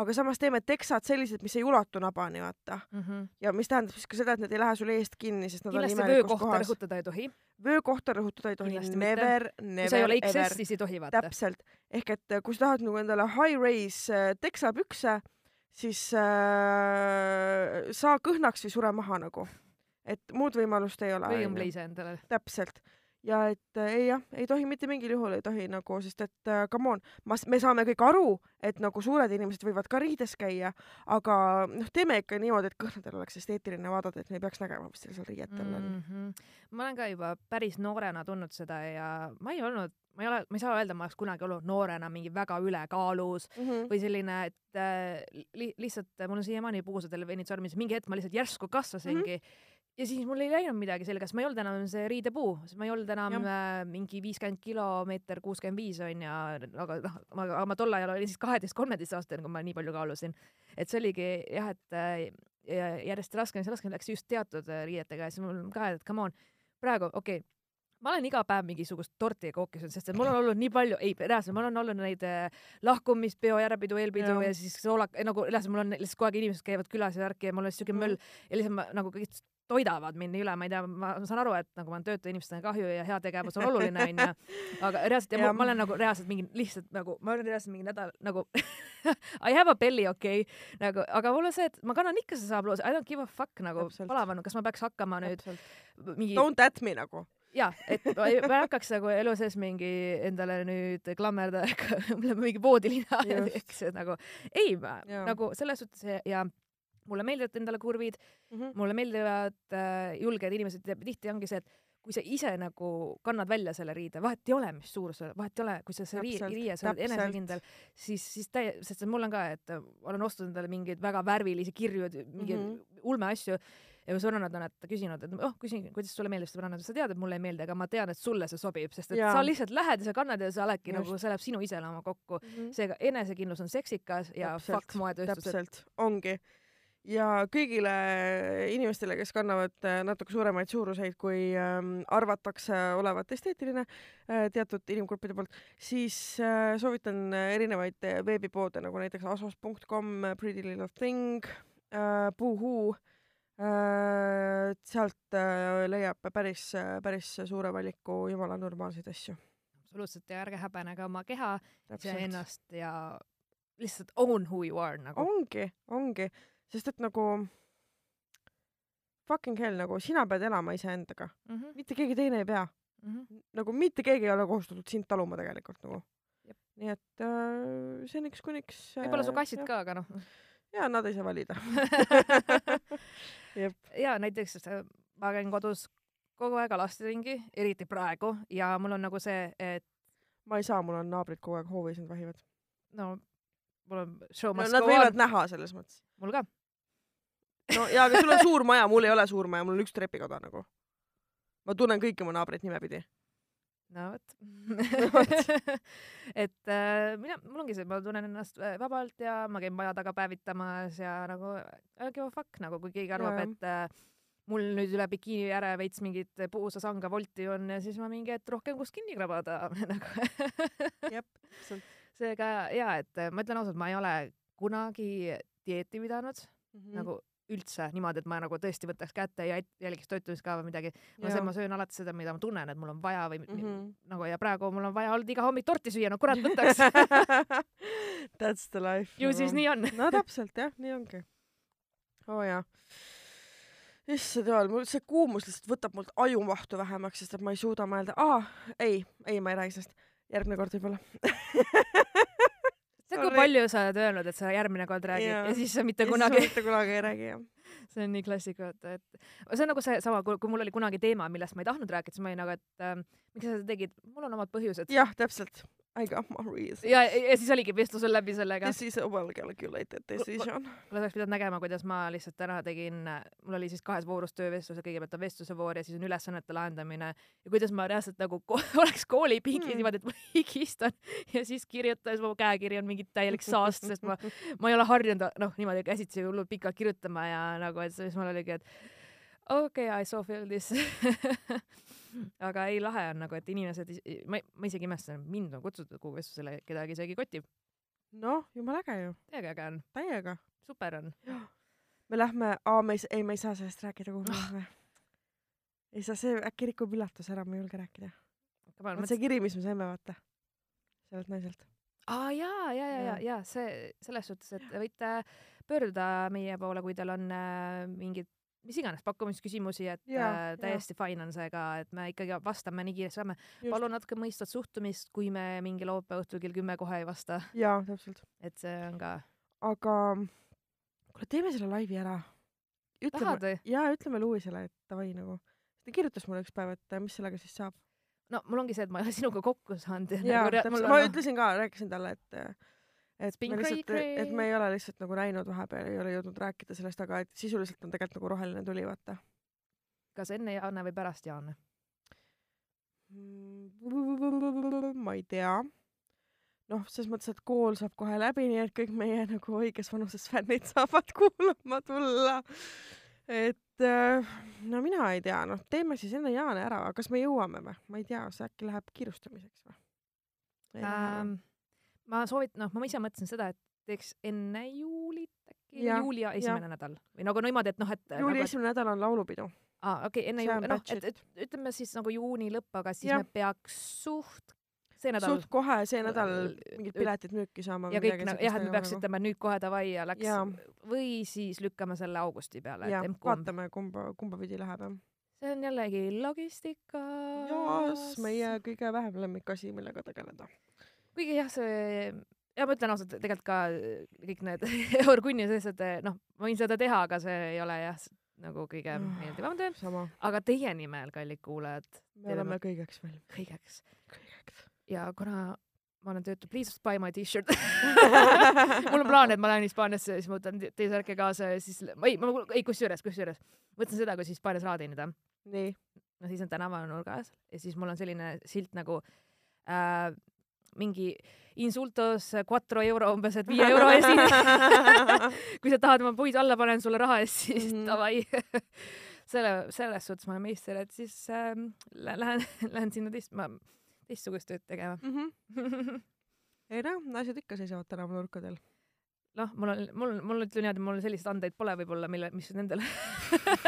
aga samas teeme teksad sellised, mis ei ulatu nabani, vaata mm -hmm. ja mis tähendab siis ka seda, et need ei lähe sul eest kinni, sest nad kindlasti on imelikus vöökohta kohas. rõhutada ei tohi, vöökohta rõhutada ei tohi mitte. never, kui never sa ei ole, XS, siis ei tohi vaata. täpselt, ehk et kui sa tahad nagu endale high raise äh, teksapükse, siis äh, saa kõhnaks või sure maha nagu, et muud võimalust ei ole. või õmbleise endale. täpselt ja et äh, ei jah, ei tohi mitte mingil juhul ei tohi nagu, sest et äh, come on, ma, me saame kõik aru, et nagu suured inimesed võivad ka riides käia, aga noh, teeme ikka niimoodi, et kõhnadel oleks esteetiline vaadata, et me ei peaks nägema, mis teil seal riietel on mm. -hmm. ma olen ka juba päris noorena tundnud seda ja ma ei olnud, ma ei ole, ma ei saa öelda, ma oleks kunagi olnud noorena mingi väga ülekaalus mm. -hmm. või selline, et äh, li lihtsalt mul on siiamaani puusadel veinid sormis, mingi hetk ma lihtsalt järsku kasvasingi mm. -hmm ja siis mul ei läinud midagi selgeks, ma ei olnud enam see riidepuu, ma ei olnud enam äh, mingi viiskümmend kilomeeter kuuskümmend viis onju, aga noh, ma, aga ma tol ajal olin siis kaheteist-kolmeteist aastane, kui ma nii palju kaalusin. et see oligi jah, et äh, järjest raskemaks ja raskemaks läks just teatud äh, riietega ja siis mul ka, et come on, praegu okei okay, ma olen iga päev mingisugust torti kookinud, sest et mul on olnud nii palju, ei reaalselt, mul on olnud neid lahkumispeo, järelpidu, eelpidu ja, ja siis soolak, nagu reaalselt mul on lihtsalt kogu aeg inimesed käivad külas ja värki ja mul on siuke Mhm. möll. Ja lihtsalt ma nagu kõik toidavad mind nii üle, ma ei tea, ma saan aru, et nagu ma olen töötu inimestele kahju ja heategevus on oluline onju, aga reaalselt ja Jah. ma, ma olen nagu reaalselt mingi lihtsalt nagu ma olen reaalselt mingi nädal nagu *laughs* I have a belly okei okay, nagu, aga mul on see, et ma kannan ikka seda saapluusi, I don't give a fuck nagu Täpselt. palavan, kas ma peaks hakkama nüüd mingi Don't at me nagu. ja, et ma ei, hakkaks nagu elu sees mingi endale nüüd klammerda *laughs* mingi voodilina, eks, et nagu ei, nagu selles suhtes ja, ja mulle meeldivad endale kurvid, mm. -hmm. mulle meeldivad äh, julged inimesed ja tihti ongi see, et kui sa ise nagu kannad välja selle riide, vahet ei ole, mis suurus, vahet ei ole, kui sa see riie, riie, sa oled enesekindel, siis, siis täie-, sest mul on ka, et äh, olen ostnud endale mingeid väga värvilisi kirju, mingeid mm. -hmm. ulmeasju ja mu sõbrannad on, et küsinud, et oh, küsin, kuidas sulle meeldib sõbrannad, sa tead, et mulle ei meeldi, aga ma tean, et sulle see sobib, sest et Jaa. sa lihtsalt lähed ja sa kannad ja sa oledki nagu, see läheb sinu iseloomu kokku. Mm -hmm. seega enesekindlus on seksikas ja Täpselt, fuck moetööstus, et täpselt, ongi. Ja kõigile inimestele, kes kannavad äh, natuke suuremaid suuruseid, kui ähm, arvatakse olevat esteetiline äh, teatud inimgruppide poolt, siis äh, soovitan erinevaid veebipoode nagu näiteks asos.com, Pretty Little Thing äh,, sealt leiab päris, päris suure valiku jumala normaalseid asju. absoluutselt ja ärge häbenege oma keha, iseennast ja lihtsalt own who you are nagu. ongi, ongi, sest et nagu fucking hell, nagu sina pead elama iseendaga, Mm -hmm. mitte keegi teine ei pea, Mm -hmm. nagu mitte keegi ei ole kohustatud sind taluma tegelikult nagu Jep.. nii et äh, seniks kuniks äh, võib-olla su kassid. ka, aga noh. ja nad ei saa valida. *laughs* jep, ja näiteks äh, ma käin kodus kogu aeg alasti ringi, eriti praegu ja mul on nagu see, et ma ei saa, mul on naabrid kogu aeg hoovis, nad vahivad. no mul on show no must nad go võivad on, näha selles mõttes. mul ka. No jaa, aga sul on suur maja, mul ei ole suur maja, mul on üks trepikoda nagu. ma tunnen kõiki mu naabreid nimepidi. no vot *laughs* et äh, mina, mul ongi see, ma tunnen ennast äh, vabalt ja ma käin maja taga päevitamas ja nagu I give a fuck nagu, kui keegi arvab, et äh, mul nüüd üle bikiini ääre veits mingit puusasanga volti on siis ma mingi hetk rohkem kust kinni krabada *laughs* nagu jep, täpselt. seega ja, et äh, ma ütlen ausalt, ma ei ole kunagi dieeti pidanud mm. Mhm. nagu üldse niimoodi, et ma nagu tõesti võtaks kätte ja jälgiks toitumiskava midagi. ma söön, ma söön alati seda, mida ma tunnen, et mul on vaja või mm. -hmm. nagu ja praegu mul on vaja olnud iga hommik torti süüa, no kurat võtaks. *laughs* That's the life. ju siis nii on. no täpselt jah, nii ongi. oo oh, jaa. issand jumal, mul see kuumus lihtsalt võtab mult ajumahtu vähemaks, sest et ma ei suuda mõelda, aa, ei, ei, ma ei räägi sellest. järgmine kord võib-olla. *laughs* kui palju sa oled öelnud, et sa järgmine kord räägid Jaa. ja siis sa mitte kunagi. mitte kunagi ei räägi jah. *laughs* see on nii klassika, vaata, et see on nagu seesama, kui, mul oli kunagi teema, millest ma ei tahtnud rääkida, siis ma olin nagu, et ähm, miks sa seda tegid, mul on omad põhjused. jah, täpselt. I got my reason. ja, ja, siis oligi vestlus on läbi sellega. This is a well calculated decision. mul oleks pidanud nägema, kuidas ma lihtsalt täna tegin, mul oli siis kahes voorus töövestlus, kõigepealt on vestluse voor ja siis on ülesannete lahendamine ja kuidas ma reaalselt nagu ko *laughs* oleks koolipingis Mm. niimoodi, et ma *laughs* higistan ja siis kirjutan, siis mu käekiri on mingi täielik saast, sest ma, *laughs* ma ei ole harjunud noh, niimoodi käsitsi hullult pikalt kirjutama ja nagu, et siis mul oligi, et okei okay,, I so feel this aga ei, lahe on nagu, et inimesed, ma, ma isegi imestan, mind on kutsutud kuhugi vestlusele, kedagi isegi kotib. noh, jumala äge ju, täiega äge on, täiega. super on. me lähme, aa, me ei, ei, me ei saa sellest rääkida, kuhu me Ah. lähme. ei saa, see äkki rikub üllatus ära, ma ei julge rääkida. vot see kiri, mis me saime, vaata. sellelt naiselt. aa jaa, ja, ja, ja Jaa., ja see selles suhtes, et võite pöörduda meie poole, kui teil on äh, mingid mis iganes pakkumisküsimusi, et Jaa, äh, täiesti fine on see ka, et me ikkagi vastame nii kiiresti saame. Palun natuke mõistvat suhtumist, kui me mingi laupäeva õhtul kell kümme kohe ei vasta, jaa, täpselt. et see on ka. aga kuule, teeme selle laivi ära. ütleme jaa, ütleme Luisele, et davai nagu. ta kirjutas mulle üks päev, et äh, mis sellega siis saab. no mul ongi see, et ma ei ole sinuga kokku saanud. jaa, Nagu täpselt, ma ütlesin ka, rääkisin talle, et et been me lihtsalt, et me ei ole lihtsalt nagu näinud vahepeal, ei ole jõudnud rääkida sellest, aga et sisuliselt on tegelikult nagu roheline tuli, vaata. kas enne Jaane või pärast Jaane? ma ei tea. noh, selles mõttes, et kool saab kohe läbi, nii et kõik meie nagu õiges vanuses fännid saavad *laughs* kuulama tulla. et äh, no mina ei tea, noh, teeme siis enne Jaane ära, kas me jõuame või? ma ei tea, see äkki läheb kiirustamiseks või? Ähm, ma soovit-, noh, ma ise mõtlesin seda, et teeks enne juulit äkki, juuli esimene nädal või nagu niimoodi, et noh, et juuli nagu, esimene nädal on laulupidu. aa, okei okay,, enne juuli, noh, et, et ütleme siis nagu juuni lõpp, aga siis Jah. me peaks suht see nädal suht kohe see nädal mingid piletid müüki saama. ja kõik nagu jah, et me peaks ütlema, et nüüd kohe davai ja läks Jaa. või siis lükkame selle augusti peale, ja et vaatame, kumba, kumba pidi läheb jah. see on jällegi logistika. jaas, meie kõige vähem lemmikasi, millega tegeleda. Kuigi jah, see ja ma ütlen ausalt, tegelikult ka äh, kõik need *laughs* Eurgunni sellised, noh, ma võin seda teha, aga see ei ole jah, nagu kõige Ah. meeldivam töö. aga teie nimel, kallid kuulajad, me oleme ma- kõigeks valmis. kõigeks kõigeks. ja kuna ma olen töötu, please buy my t-shirt *laughs* mul on plaan, et ma lähen Hispaaniasse ja siis ma võtan te- T-särke kaasa ja siis, ei, ma, ei kusjuures, kusjuures, mõtlen seda, kui Hispaanias raha teenida. nii, no siis on tänavanurgas ja siis mul on selline silt nagu äh, mingi insultos quattro euro umbes, et viie euro eest. *laughs* *laughs* kui sa tahad, ma puid alla panen sulle raha eest, siis Mhm. davai *laughs* selle, selles suhtes ma olen meister, et siis äh, lähen, lähen sinna teist, ma teistsugust tööd tegema. ei noh, asjad ikka seisavad tänavanurkadel. noh, mul on, mul, mul ütleme niimoodi, mul selliseid andeid pole võib-olla, mille, mis nendele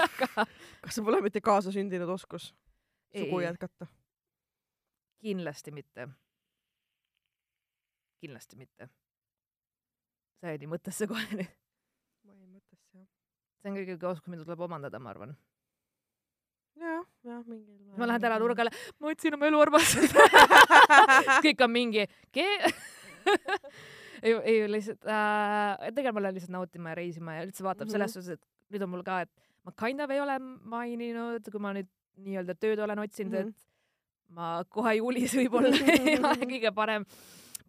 aga kas see pole mitte kaasasündinud oskus sugu jätkata? kindlasti mitte. Kindlasti mitte. sa jäid nii mõttesse kohe nüüd. ma ei mõtleks jah. see on kõige oskus, mida tuleb omandada, ma arvan. jah, jah, mingil siis ma lähen tänavanurgale, ma otsin oma eluarmastust. *laughs* kõik on mingi, ke-? *laughs* ei, ei lihtsalt äh,, tegelikult ma lähen lihtsalt nautima ja reisima ja üldse vaatab mm -hmm. selles suhtes, et nüüd on mul ka, et ma kind of ei ole maininud, kui ma nüüd nii-öelda tööd olen otsinud mm, Mhm. -hmm. et ma kohe juulis võib-olla *laughs* ei ole kõige parem,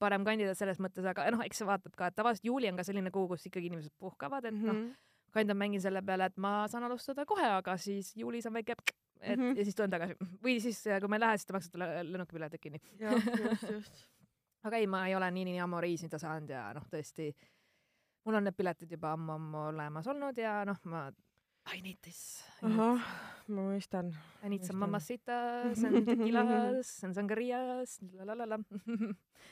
parem kandidaat selles mõttes, aga noh, eks see vaatab ka, et tavaliselt juuli on ka selline kuu, kus ikkagi inimesed puhkavad, et noh, Mhm. of mängin selle peale, et ma saan alustada kohe, aga siis juulis on väike et mm. -hmm. ja siis tulen tagasi või siis, kui ma ei lähe, siis te maksate le- lennukipiletid kinni. just, just. *laughs* aga ei, ma ei ole nii, nii ammu reisida saanud ja noh, tõesti, mul on need piletid juba ammu-ammu olemas olnud ja noh, ma I need this. ahah, ma mõistan. I need some mõistan. mamacitas and tequilas and sangrias, lalalala.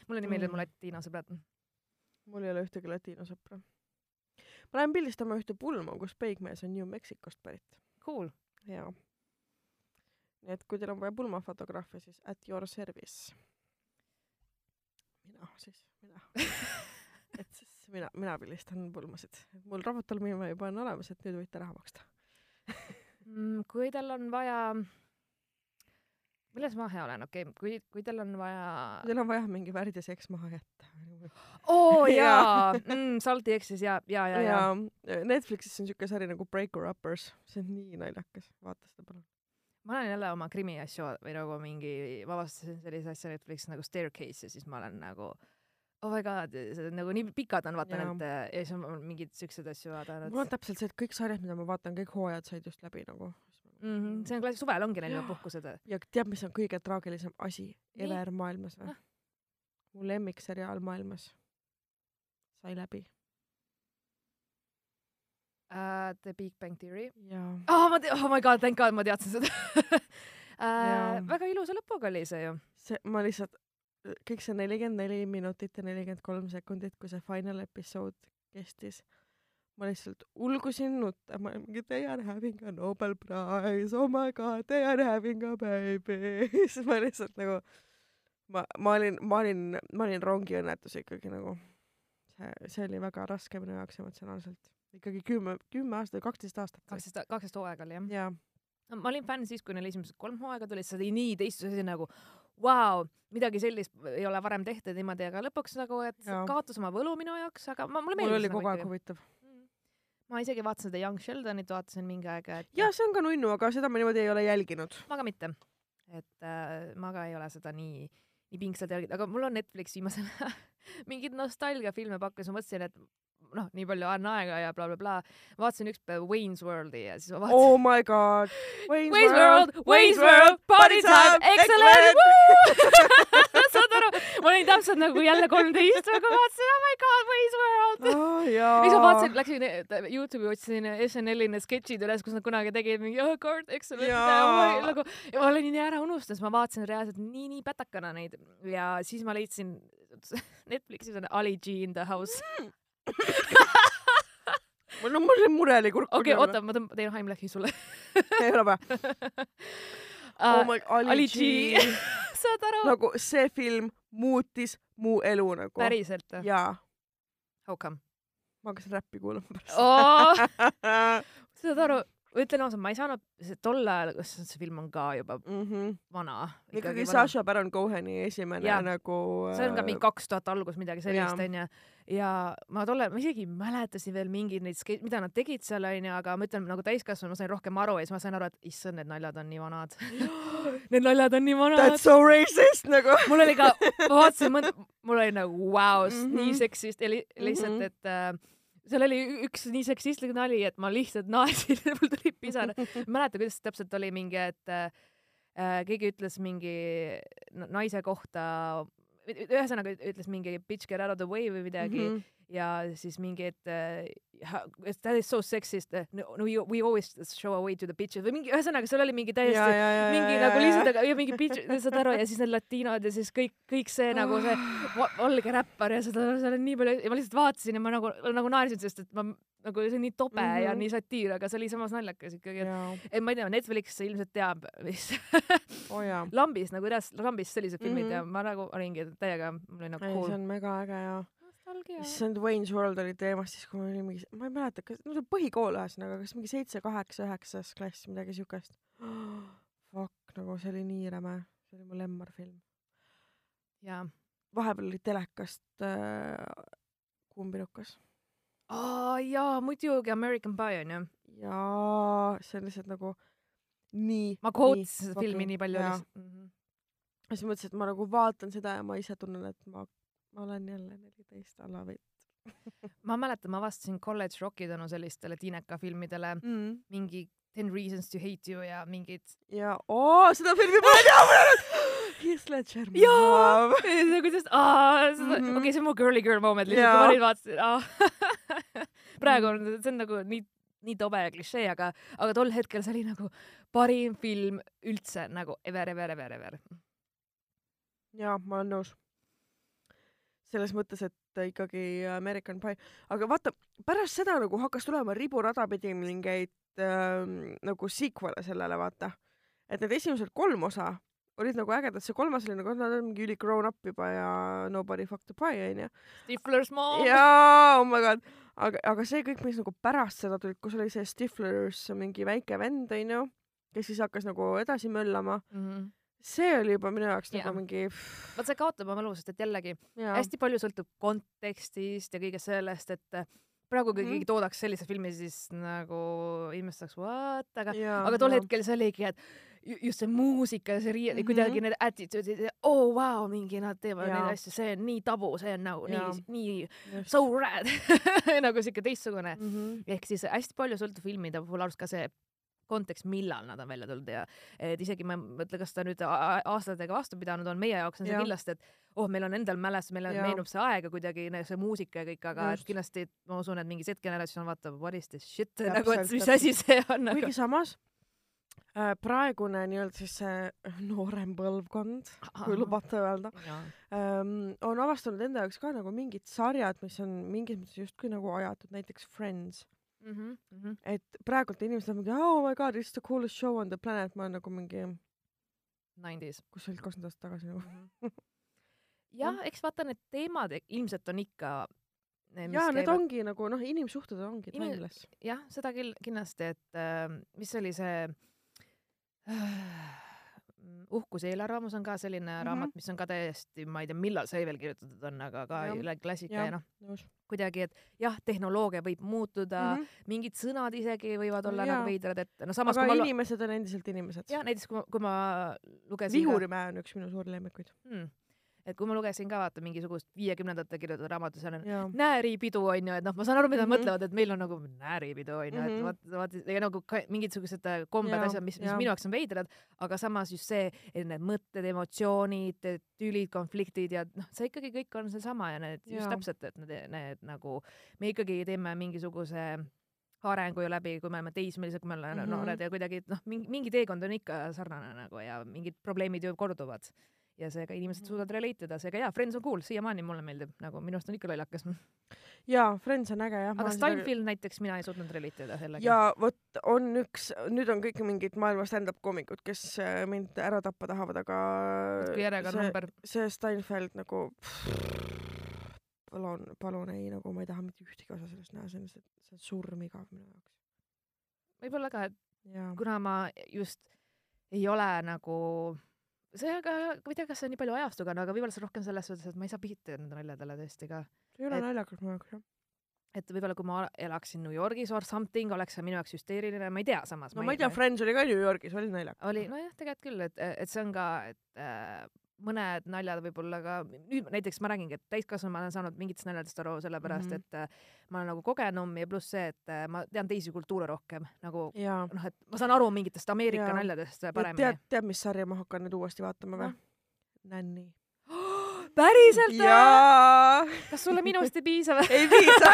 mulle nii meeldivad mu Mm. ladina sõbrad. mul ei ole ühtegi latino sõpra. ma lähen pildistama ühte pulma, kus peigmees on New Mexicost pärit. Cool. jaa. nii et kui teil on vaja pulmafotograafi, siis at your service. mina siis, mina. *laughs* et siis mina, mina pildistan pulmasid. mul robotolmima juba on olemas, et nüüd võite raha maksta. Mm, kui teil on vaja, milles ma hea olen, okei okay., kui, kui teil on vaja kui teil on vaja mingi värdja seks maha jätta. oo *laughs* Jaa. mm,, Salty Exis ja, ja, ja, ja. ja Netflixis on siuke sari nagu Breaker Uppers, see on nii naljakas, vaata seda palun. ma olen jälle oma krimi asju või nagu mingi, ma avastasin sellise asja Netflixis nagu Staircase ja siis ma olen nagu oh my god, on nagu nii pikad on vaata need ja siis ma mingeid siukseid asju vaadanud mul on täpselt see, et kõik sarjad, mida ma vaatan, kõik hooajad said just läbi nagu. mm. -hmm. see on klass, suvel ongi neil Jaa. puhkused. ja tead, mis on kõige traagilisem asi ever maailmas või Ah.? mu lemmikseriaal maailmas sai läbi. Uh, The Big Bang Theory jaa. oh,. ma te-, oh my god, thank god, ma teadsin seda *laughs* uh,. väga ilusa lõpuga oli see ju. see, ma lihtsalt, kõik see nelikümmend neli minutit ja nelikümmend kolm sekundit, kui see final episood kestis, ma lihtsalt ulgusin nutta, ma olin mingi they are having a Nobel Prize, oh my god, they are having a baby. *laughs* siis ma lihtsalt nagu, ma, ma olin, ma olin, ma olin rongiõnnetus ikkagi nagu. see, see oli väga raske minu jaoks emotsionaalselt. ikkagi kümme, kümme aastat kaksteist aastat. kaksteist, kaksteist hooaega oli jah. jaa, ma olin fänn siis, kui neil esimesed kolm hooaega tulid, see oli nii teistsugune asi nagu vau, midagi sellist ei ole varem tehtud niimoodi, aga lõpuks nagu, et Jaa. kaotas oma võlu minu jaoks, aga ma, mulle mul meeldis oli nagu kogu aeg ikkagi. huvitav. Mm. ma isegi vaatasin seda Young Sheldonit, vaatasin mingi aeg, et jaa, see on ka nunnu, aga seda ma niimoodi ei ole jälginud. ma ka mitte. et äh, ma ka ei ole seda nii, nii pingsalt jälginud, aga mul on Netflix viimasel ajal *laughs* mingeid nostalgiafilme pakkus, ma mõtlesin, et noh, nii palju on aega ja blablabla bla,. Bla. vaatasin ükspäev Wayne's Worldi ja siis ma vaatasin Oh my god. Wayne's World, Wayne's World, party time, excellent, *laughs* saad aru, ma olin täpselt nagu jälle kolmteist, aga vaatasin, oh my god, Wayne's World. oh,. siis ma vaatasin, läksin Youtube'i, otsisin SNL-i need sketšid üles, kus nad kunagi tegid mingi oh god, excellent. Jaa. nagu ja ma olin nii ära unustanud, siis ma vaatasin reaalselt nii, nii pätakana neid ja siis ma leidsin *laughs* Netflixis on Ali G in the house. no *laughs* mul see mureli kurk. okei, oota, ma tõmban, teen Heimlechi sulle. *laughs* ei ole vaja. *laughs* oh my, Ali Ali G G.. saad aru? nagu see film muutis mu elu nagu. päriselt või? jaa, How come? ma hakkasin räppi kuulama pärast oh,. saad aru, ütlen ausalt, ma ei saanud, tol ajal, kas see film on ka juba Mhm. vana. ikkagi Sacha Baron Coheni esimene Jaa. nagu. see on ka mingi kaks tuhat algus, midagi sellist onju. ja ma tollal, ma isegi mäletasin veel mingeid neid mida nad tegid seal onju, aga ma ütlen nagu täiskasvanu, ma sain rohkem aru ja siis ma sain aru, et issand, need naljad on nii vanad. *gasps* Need naljad on nii vanad That's. so racist nagu. mul oli ka, ma vaatasin mõnd-, mul oli nagu vau wow,, Mhm. nii seksist ja li lihtsalt, Mhm. et äh, seal oli üks nii seksistlik nali, et ma lihtsalt naersin, *laughs* mul tuli pisar. *laughs* mäleta, kuidas täpselt oli mingi, et äh, äh, keegi ütles mingi na- naise kohta, ühesõnaga ütles mingi bitch get out of the way või midagi mm. -hmm. Ja siis mingi, et uh, that is so sexist, no, no we, we always show away to the bitches või mingi, ühesõnaga seal oli mingi täiesti ja, ja, ja, mingi nagu lihtsalt, aga ja mingi bitch, saad aru, ja siis need latiinod ja siis kõik, kõik see nagu see va- valge räppar ja seda, seal on nii palju ja ma lihtsalt vaatasin ja ma nagu, nagu naersin, sest et ma nagu see on nii tobe mm -hmm. ja Mhm. nii satiir, aga see oli samas naljakas ikkagi. ja, et ma ei tea, Netflix ilmselt teab, mis oo jaa. lambis nagu tead, lambis sellised filmid Mhm. ja ma nagu olingi täiega, mul oli nagu cool see. on mega äge ja. nostalgia. issand, Wayne's World oli teemas siis, kui ma olin mingi, ma ei mäleta, kas, no see põhikool ühesõnaga, kas mingi seitse, kaheksa, üheksas klass, midagi siukest. *gasps* Fuck, nagu see oli nii räme, see oli mu lemmarfilm. jaa. vahepeal oli telekast äh, Kuumpirukas aa jaa, muidugi American Pie onju. ja see on lihtsalt nagu nii. ma quotesin seda filmi nii palju ja lihtsalt. Mhm. siis mõtlesin, et ma nagu vaatan seda ja ma ise tunnen, et ma, ma olen jälle neliteist alavõit *laughs* ma mäletan, ma avastasin College Rocki tänu sellistele Tiineka filmidele, mm.. mingi Ten Reasons to Hate You ja mingid. ja oo, seda filmi *laughs* ma ei tea, mul on Heath Ledger. Jaa! kuidas, okei Mhm. okay,, see on mu girly girl moment lihtsalt, kui ma neid vaatasin. *laughs* praegu on, see on nagu nii, nii tobe ja klišee, aga, aga tol hetkel see oli nagu parim film üldse nagu ever, ever, ever, ever. jaa, ma olen nõus. Selles mõttes, et ikkagi American Pie, aga vaata pärast seda nagu hakkas tulema riburada pidi mingeid ähm, nagu sequel'e sellele, vaata. et need esimesed kolm osa olid nagu ägedad, see kolmas oli nagu, nad on mingi üli grown up juba ja nobody fucked the pie onju. Stifler's mom. jaa, oh my god, aga, aga see kõik, mis nagu pärast seda tulid, kus oli see Stiflers mingi väike vend onju, kes siis hakkas nagu edasi möllama, Mhm. See oli juba minu jaoks nagu mingi. vot see kaotab oma mälu, sest et jällegi hästi palju sõltub kontekstist ja kõigest sellest, et äh, praegu kui Mhm. keegi toodaks sellise filmi, siis nagu inimesed saaks what, aga aga tol jaa. hetkel see oligi, et ju- just see muusika ja see rii- mm. -hmm. kuidagi need attitude'id, oo vau, mingi nad teevad Jaa. neid asju, see on nii tabu, see on nagu Jaa. nii, nii so rad *laughs* nagu siuke teistsugune. mm. -hmm. ehk siis hästi palju sõltub filmide puhul arust ka see kontekst, millal nad on välja tulnud ja et isegi ma ei mõtle, kas ta nüüd aastatega vastu pidanud on, meie jaoks on see Jah. kindlasti, et oh, meil on endal mälestus, meile meenub see aeg ja kuidagi see muusika ja kõik, aga et Just. kindlasti ma usun, et mingi Z-generatsioon vaatab what is this shit *laughs* Täpselt, nagu, et mis asi see on nagu kuigi. samas äh, praegune nii-öelda siis see noorem põlvkond, kui lubate öelda ähm,, on avastanud enda jaoks ka nagu mingid sarjad, mis on mingis mõttes justkui nagu ajatud, näiteks Friends. Mhm, et praegult inimesed on mingi oh my god, it's the coolest show on the planet, ma olen nagu mingi, Nineties. kus sa olid kakskümmend aastat tagasi nagu. *laughs* jah, eks vaata need teemad ilmselt on ikka jaa, need ongi nagu noh, inimsuhted ongi Inim- timeless. jah, seda küll kindlasti, et äh, mis oli see äh, *sighs* uhkuse eelarvamus on ka selline mm. -hmm. raamat, mis on ka täiesti, ma ei tea, millal see veel kirjutatud on, aga ka üle klassika Jah. ja noh, kuidagi, et jah, tehnoloogia võib muutuda mm, -hmm. mingid sõnad isegi võivad olla Jaa. nagu veidrad, et no samas aga inimesed on endiselt inimesed. jah, näiteks kui ma, kui ma lugesin Vihurimäe on üks minu suuri lemmikuid. ka mm,, et kui ma lugesin ka vaata mingisugust viiekümnendate kirjutatud raamatut, seal on jaa. nääripidu onju, et noh, ma saan aru, mida nad Mhm. mõtlevad, et meil on nagu nääripidu onju, et Mhm. vaat, vaat ja nagu ka mingisugused äh, kombed, asjad, mis, mis jaa. minu jaoks on veidrad, aga samas just see, et need mõtted, emotsioonid, tülid, konfliktid ja noh, see ikkagi kõik on seesama ja need just Jaa. täpselt, et need, need nagu me ikkagi teeme mingisuguse arengu ju läbi, kui me oleme teismelised, kui me oleme Mhm. noored ja kuidagi noh, mingi, mingi teekond on ikka sarnane nagu ja mingid probleemid ju korduvad ja seega inimesed Mhm. suudavad relate ida, seega jaa, Friends on cool, siiamaani mulle meeldib, nagu minu arust on ikka lollakas jaa, Friends on äge jah. aga Steinfeld näiteks mina ei suutnud relate ida jällegi. ja vot on üks, nüüd on kõik mingid maailma stand-up koomikud, kes äh, mind ära tappa tahavad, aga kui järjekord see, number, see Steinfeld nagu palun, palun ei, nagu ma ei taha mitte ühtegi osa sellest näha, see on, see on surmigav minu jaoks. võib-olla ka, et jaa. kuna ma just ei ole nagu see aga, ma ei tea, kas see on nii palju ajastuga, no aga võib-olla see on rohkem selles suhtes, et ma ei saa pihta nende naljadele tõesti ka. see ei ole naljakas mu jaoks jah. et võib-olla kui ma elaksin New Yorgis or something, oleks see minu jaoks hüsteeriline, ma ei tea samas. no ma ei tea, Friends oli ka New Yorgis, oli naljakas. oli, nojah, tegelikult küll, et, et see on ka, et äh, mõned naljad võib-olla ka, nüüd näiteks ma räägingi, et täiskasvanu ma olen saanud mingitest naljadest aru sellepärast mm, -hmm. et äh, ma olen nagu kogenum ja pluss see, et äh, ma tean teisi kultuure rohkem nagu noh, et ma saan aru mingitest Ameerika Jaa. naljadest ja paremini tead,. tead, mis sarja ma hakkan nüüd uuesti vaatama või Noh.? Nänni. Päriselt või? kas sulle minust ei piisa või? ei piisa.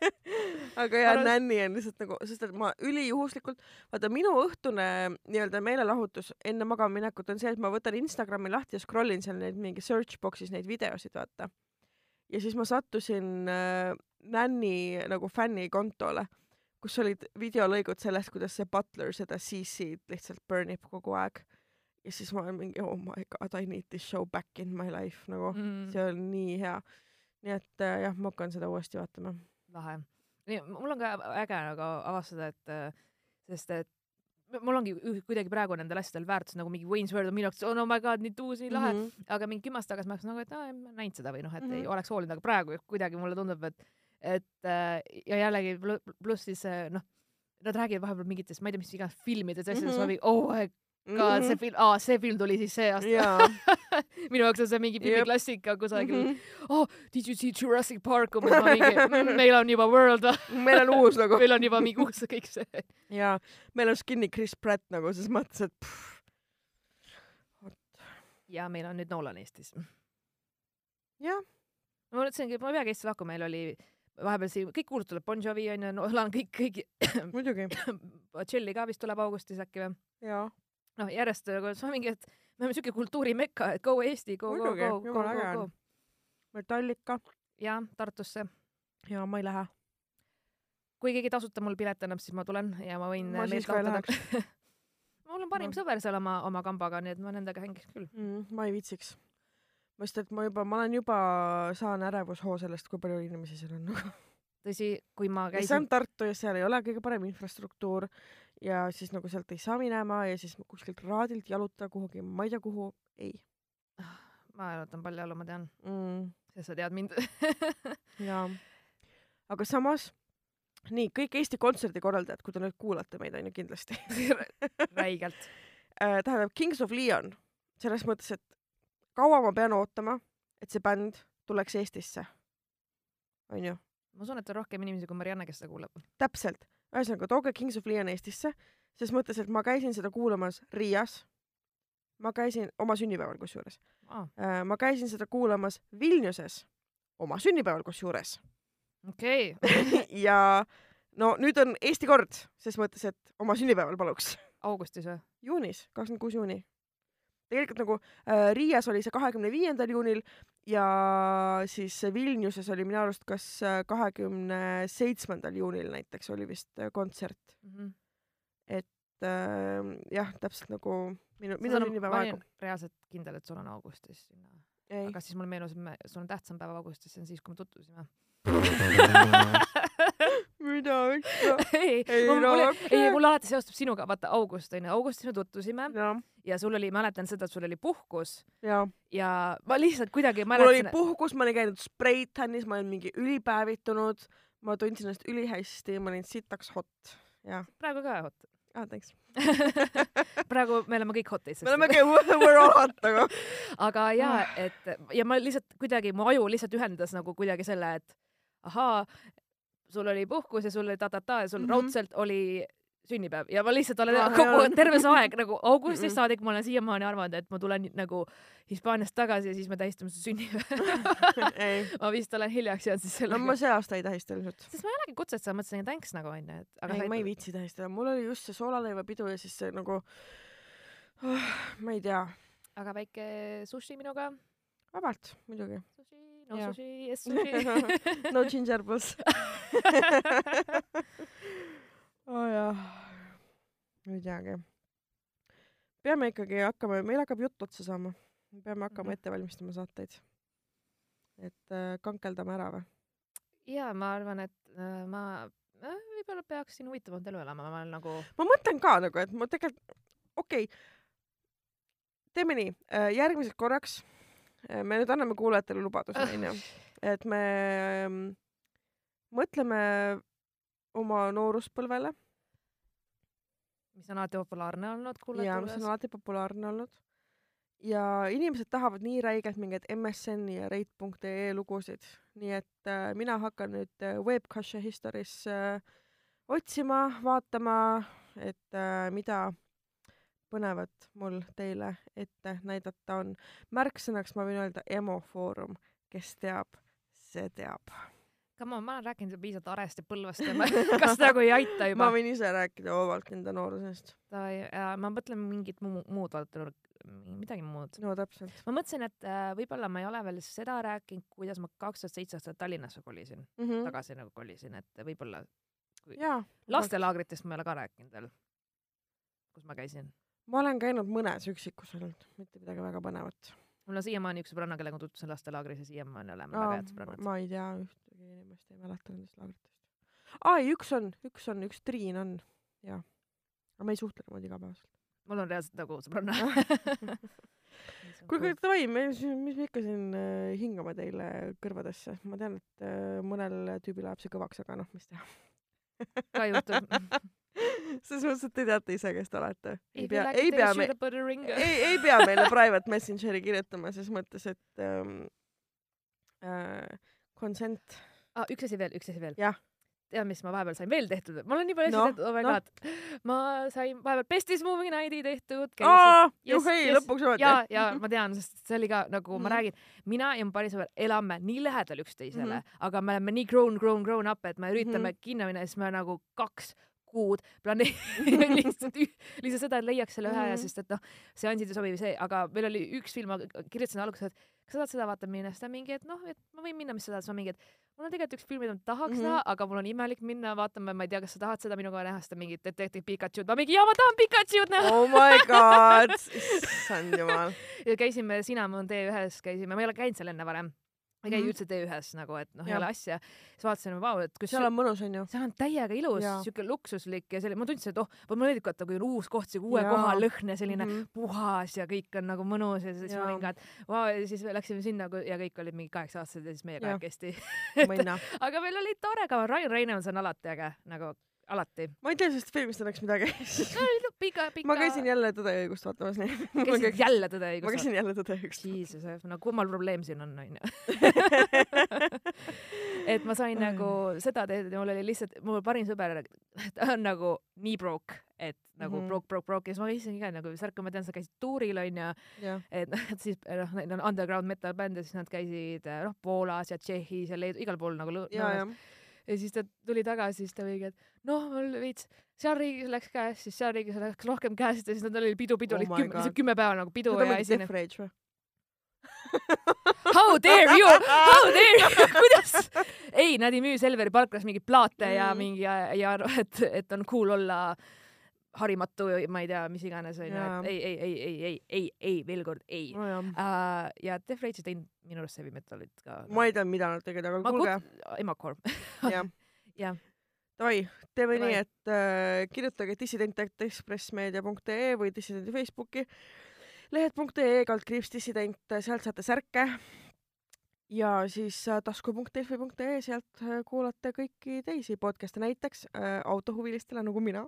*laughs* aga jaa, nänni on lihtsalt nagu, sest et ma ülijuhuslikult, vaata minu õhtune nii-öelda meelelahutus enne magama minekut on see, et ma võtan Instagrami lahti ja scroll in seal neid mingi search box'is neid videosid, vaata. ja siis ma sattusin äh, nänni nagu fännikontole, kus olid videolõigud sellest, kuidas see butler seda CC-d lihtsalt burn ib kogu aeg. Ja siis ma olen mingi oh my god, I need this show back in my life nagu Mm. see on nii hea. nii et äh, jah, ma hakkan seda uuesti vaatama. lahe. mul on ka äge nagu avastada, et äh, sest et mul ongi kuidagi praegu nendel asjadel väärtus nagu mingi Wayne's World on minu jaoks, oh my god, nii uus, nii lahe mm. -hmm. aga mingi kümme aastat tagasi ma oleks nagu, et aa, ma olen näinud seda või noh, et mm -hmm. ei Mhm. oleks hoolinud, aga praegu kuidagi mulle tundub, et et äh, ja jällegi plu- pluss siis äh, noh, nad räägivad vahepeal mingitest, ma ei tea, mis iganes asjadest Mhm. mm, -hmm. ma mingi oh my god, see film, aa, see film tuli siis see aasta. jaa. *laughs* minu jaoks on see mingi Jep. filmiklassika kusagil mm. -hmm. oh, did you see Jurassic Park umbes, ma mingi *laughs* mm,, meil on juba World *laughs* meil on uus nagu. meil on juba mingi uus kõik see. jaa, meil on skinny Chris Pratt nagu ses mõttes, et pff, ja meil on nüüd Nolan Eestis. jah, ma mõtlesingi, et ma ei peagi Eestist lahkuma, meil oli vahepeal siin kõik kuulud tuleb Bon Jovi onju, Nolan kõik, kõik, muidugi. *coughs* Bocelli ka vist tuleb augustis äkki või? jaa, noh, järjest nagu see on mingi, et me oleme siuke kultuurimekka, et go Eesti, go, go, go, go, go, go. Metallica. ja Tartusse. jaa, ma ei lähe. kui keegi tasuta mul pilet annab, siis ma tulen ja ma võin Ma siis ka ei lahutada. *laughs* mul on parim Ma- sõber seal oma, oma kambaga, nii et ma nendega hängiks küll. mm,. ma ei viitsiks. sest et ma juba, ma olen juba, saan ärevushoo sellest, kui palju inimesi seal on. tõsi, kui ma ja see käisin on, Tartu ja seal ei ole kõige parem infrastruktuur ja siis nagu sealt ei saa minema ja siis kuskilt raadilt jalutada kuhugi, ma ei tea kuhu, ei ma jalutan Paljalu, ma tean, mm,. sest sa tead mind *laughs* jaa. aga samas, nii kõik Eesti kontserdikorraldajad, kui te nüüd kuulate meid, on ju kindlasti *laughs* räigelt. *laughs* äh, tähendab Kings of Leon selles mõttes, et kaua ma pean ootama, et see bänd tuleks Eestisse, onju, ma usun, et on rohkem inimesi kui Marianne, kes seda kuulab. täpselt. ühesõnaga, tooge Kings of Leon Eestisse, ses mõttes, et ma käisin seda kuulamas Riias. ma käisin oma sünnipäeval kusjuures aa, äh,, ma käisin seda kuulamas Vilniuses oma sünnipäeval kusjuures okei. *laughs* ja no nüüd on Eesti kord, ses mõttes, et oma sünnipäeval paluks. augustis või? juunis, kakskümmend kuus juuni. tegelikult nagu äh, Riias oli see kahekümne viiendal juunil ja siis Vilniuses oli minu arust kas kahekümne seitsmendal juunil näiteks oli vist äh, kontsert. et äh, jah, täpselt nagu minu, minu sünnipäeva aegu reaalselt kindel, et sul on augustis sinna. ei, aga siis mulle meenus, et me, sul on tähtsam päev augustis, see on siis, kui me tutvusime. *laughs* mida ikka. *laughs* ei, Ei, mulle, ei mul alati seostub sinuga, vaata August onju, Augustis me tutvusime jah, ja sul oli, mäletan seda, et sul oli puhkus ja. ja ma lihtsalt kuidagi mul oli puhkus, ma olin käinud spreitannis, ma olin mingi ülipäevitunud, ma tundsin ennast ülihästi, ma olin sitaks hot. praegu ka hot. ah thanks. *laughs* praegu me oleme kõik hot'is. me oleme kõik, we are all hot, aga *laughs* aga ja, et ja ma lihtsalt kuidagi, mu aju lihtsalt ühendas nagu kuidagi selle, et ahaa, sul oli puhkus ja sul oli ta-ta-ta ja sul mm. -hmm. raudselt oli sünnipäev ja ma lihtsalt olen Ah, kogu jaa. terve see aeg nagu *laughs* augustist Mhm. saadik ma olen siiamaani arvanud, et ma tulen nagu Hispaaniast tagasi ja siis me tähistame seda sünnipäeva. *laughs* ei, *laughs* ma vist olen hiljaks jäänud siis no sellega ma see aasta ei tähista ilmselt. sest ma ei olegi kutset saanud, mõtlesin, et thanks nagu onju, et aga ei, ma ei viitsi tähistada, mul oli just see soolaleivapidu ja siis see nagu oh,, ma ei tea, aga väike sushi minuga. vabalt muidugi. sushi, no Jaa. sushi, yes sushi. no ginger balls. oo jah, ei teagi. peame ikkagi hakkama, meil hakkab jutt otsa saama. me peame hakkama Mhm. ette valmistama saateid. et äh, kankeldame ära või? ja ma arvan, et äh, ma äh, võib-olla peaksin huvitavamat elu elama, ma olen nagu ma mõtlen ka nagu, et ma tegelikult, okei okay., teeme nii, järgmiseks korraks äh, me nüüd anname kuulajatele lubaduse, onju, et me ähm, mõtleme oma nooruspõlvele mis on alati populaarne olnud ja kuulajate mis on hulgas. alati populaarne olnud. ja inimesed tahavad nii räigelt mingeid MSN-i ja rate.ee lugusid, nii et äh, mina hakkan nüüd äh, Webcache History's äh, otsima, vaatama, et äh, mida põnevat mul teile ette näidata on. märksõnaks ma võin öelda Emo Foorum, kes teab, see teab. Come on, ma olen rääkinud juba piisavalt Arest ja Põlvast ja ma *laughs* *laughs* kas nagu ei aita juba ma? võin ise rääkida vabalt enda noorusest. ma mõtlen mingit muu, muud vaata, midagi muud. no täpselt. ma mõtlesin, et äh, võib-olla ma ei ole veel seda rääkinud, kuidas ma kaks tuhat seitse aastat Tallinnasse kolisin, mm -hmm. tagasi nagu kolisin, et võib-olla jaa. lastelaagritest ma ei ole ka rääkinud veel, kus ma käisin. Ma olen käinud mõnes üksikus ainult, mitte midagi väga põnevat. mul on siiamaani üks sõbranna, kellega tutvusin lastelaagris ja siiamaani oleme väga head sõbrannad. ma ei tea ühtegi inimest, ei mäleta nendest laagritest. aa, ei üks on, üks on, üks Triin on, jaa. aga me ei suhtle niimoodi igapäevaselt. mul on reaalselt nagu sõbranna *laughs* kuulge, davai, mis me ikka siin äh, hingame teile kõrvadesse, ma tean, et äh, mõnel tüübil läheb see kõvaks, aga noh, mis teha. ka juhtub. *laughs* *laughs* selles mõttes, et te teate ise, kes te olete. ei pea, ei pea me- ei, ei pea meile *laughs* private messengeri kirjutama ses mõttes, et ähm, äh, consent. ah,. üks asi veel, üks asi veel tead, mis ma vahepeal sain veel tehtud? ma olen nii palju asju tehtud, oh my noh. god. ma sain vahepeal Bestis Movie Night'i tehtud. juhei, lõpuks ometi. ja, ja ma tean, sest see oli ka nagu mm ma Mhm. räägin, mina ja mu parim sõber elame nii lähedal üksteisele mm. -hmm. aga me oleme nii grown, grown, grown up, et me üritame mm. -hmm. kinno minna ja siis me nagu kaks kuud planeerime *laughs* lihtsalt, lihtsalt seda, et leiaks selle ühe mm -hmm. ja Mhm. sest et noh, seansid ei sobi või see, aga meil oli üks film, ma kirjutasin alguses, et kas sa tahad seda vaatama minna, siis ta mingi, et noh, et ma võin minna, mis sa tahad, siis ma mingi, et mul on tegelikult üks film, mida ma tahaks mm. -hmm. näha, aga mul on imelik minna vaatama, ma ei tea, kas sa tahad seda minuga näha, siis ta mingi Detective Pikachu'd, ma mingi, jaa, ma tahan Pikachu'd näha. oh my god, *laughs* issand jumal. ja käisime Cinnamon T1-s käisime, ma ei ole käinud seal enne varem. Ma ei käi Mhm. üldse T1-s nagu, et noh, ei ole asja. siis vaatasime, vau, et kus seal on mõnus, onju. seal on täiega ilus, siuke luksuslik ja selline, ma tundsin, et oh, mulle meeldib et kui on uus koht, siuke uue Jaa. koha lõhn ja selline mm. -hmm. puhas ja kõik on nagu mõnus ja siis ma Jaa. olin ka, et vau, ja siis me läksime sinna ja kõik olid mingi kaheksa-aastased ja siis meie kahekesti. aga meil oli tore ka, Ryan Reynolds on alati äge, nagu alati. ma ei tea sellest filmist õnneks midagi. pika, pika. ma käisin jälle Tõde ja õigust vaatamas, nii. käisid jälle Tõde ja ma õigust käisin jälle Tõde ja õigust Jesus, no kummal probleem siin on, onju. *laughs* et ma sain nagu seda ja mul oli lihtsalt, mu parim sõber, ta on nagu nii broke, et nagu mm. -hmm. broke, broke, broke ja siis ma käisin ka nagu särk, ma tean, sa käisid tuuril onju, jah, et noh, et siis noh, neil on underground metal bänd ja siis nad käisid noh, Poolas ja Tšehhis ja Leedu, igal pool nagu lõunas. ja. siis ta tuli tagasi, siis ta mingi, et noh, mul veits seal riigis läks käes, siis seal riigis läks rohkem käest ja siis nad oli pidu, pidu Oh oli kümme, kümme päeva nagu pidu on ja esine? How dare you, how *laughs* dare you, *laughs* kuidas? ei, nad ei müü Selveri parklas mingeid plaate mm. ja mingi ja, ja *laughs* et, et on cool olla harimatu, ma ei tea, mis iganes onju, et ei, ei, ei, ei, ei, ei, ei, veel kord ei uh,. nojah, ja Def Rage on teinud minu arust heavy metalit ka. ma ei tea, mida nad tegid, aga ma kuulge, kut-, Emacore. jah, *laughs* davai, teeme Davai. nii, et äh, kirjutage dissident.ekspressmeedia.ee või dissidendi Facebooki lehed.ee kaldkriips dissident, sealt saate särke ja siis äh, tasku.delfi.ee, sealt äh, kuulate kõiki teisi podcast'e, näiteks äh, autohuvilistele nagu mina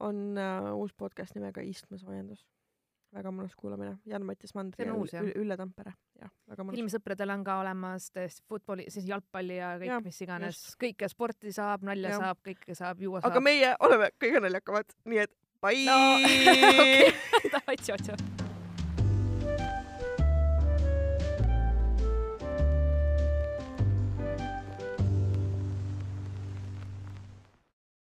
on äh, uus podcast nimega Istmesoojendus. väga mõnus kuulamine, Jan-Mattias Mandri ja uus? Ülle, Tampere, jah, väga mõnus. filmisõpradel on ka olemas tõesti footballi, siis jalgpalli ja kõik mis iganes kõike sporti saab, nalja Jah. saab, kõike saab, juua aga saab. meie oleme kõige naljakamad, nii et *laughs* bye No, tšau-tšau.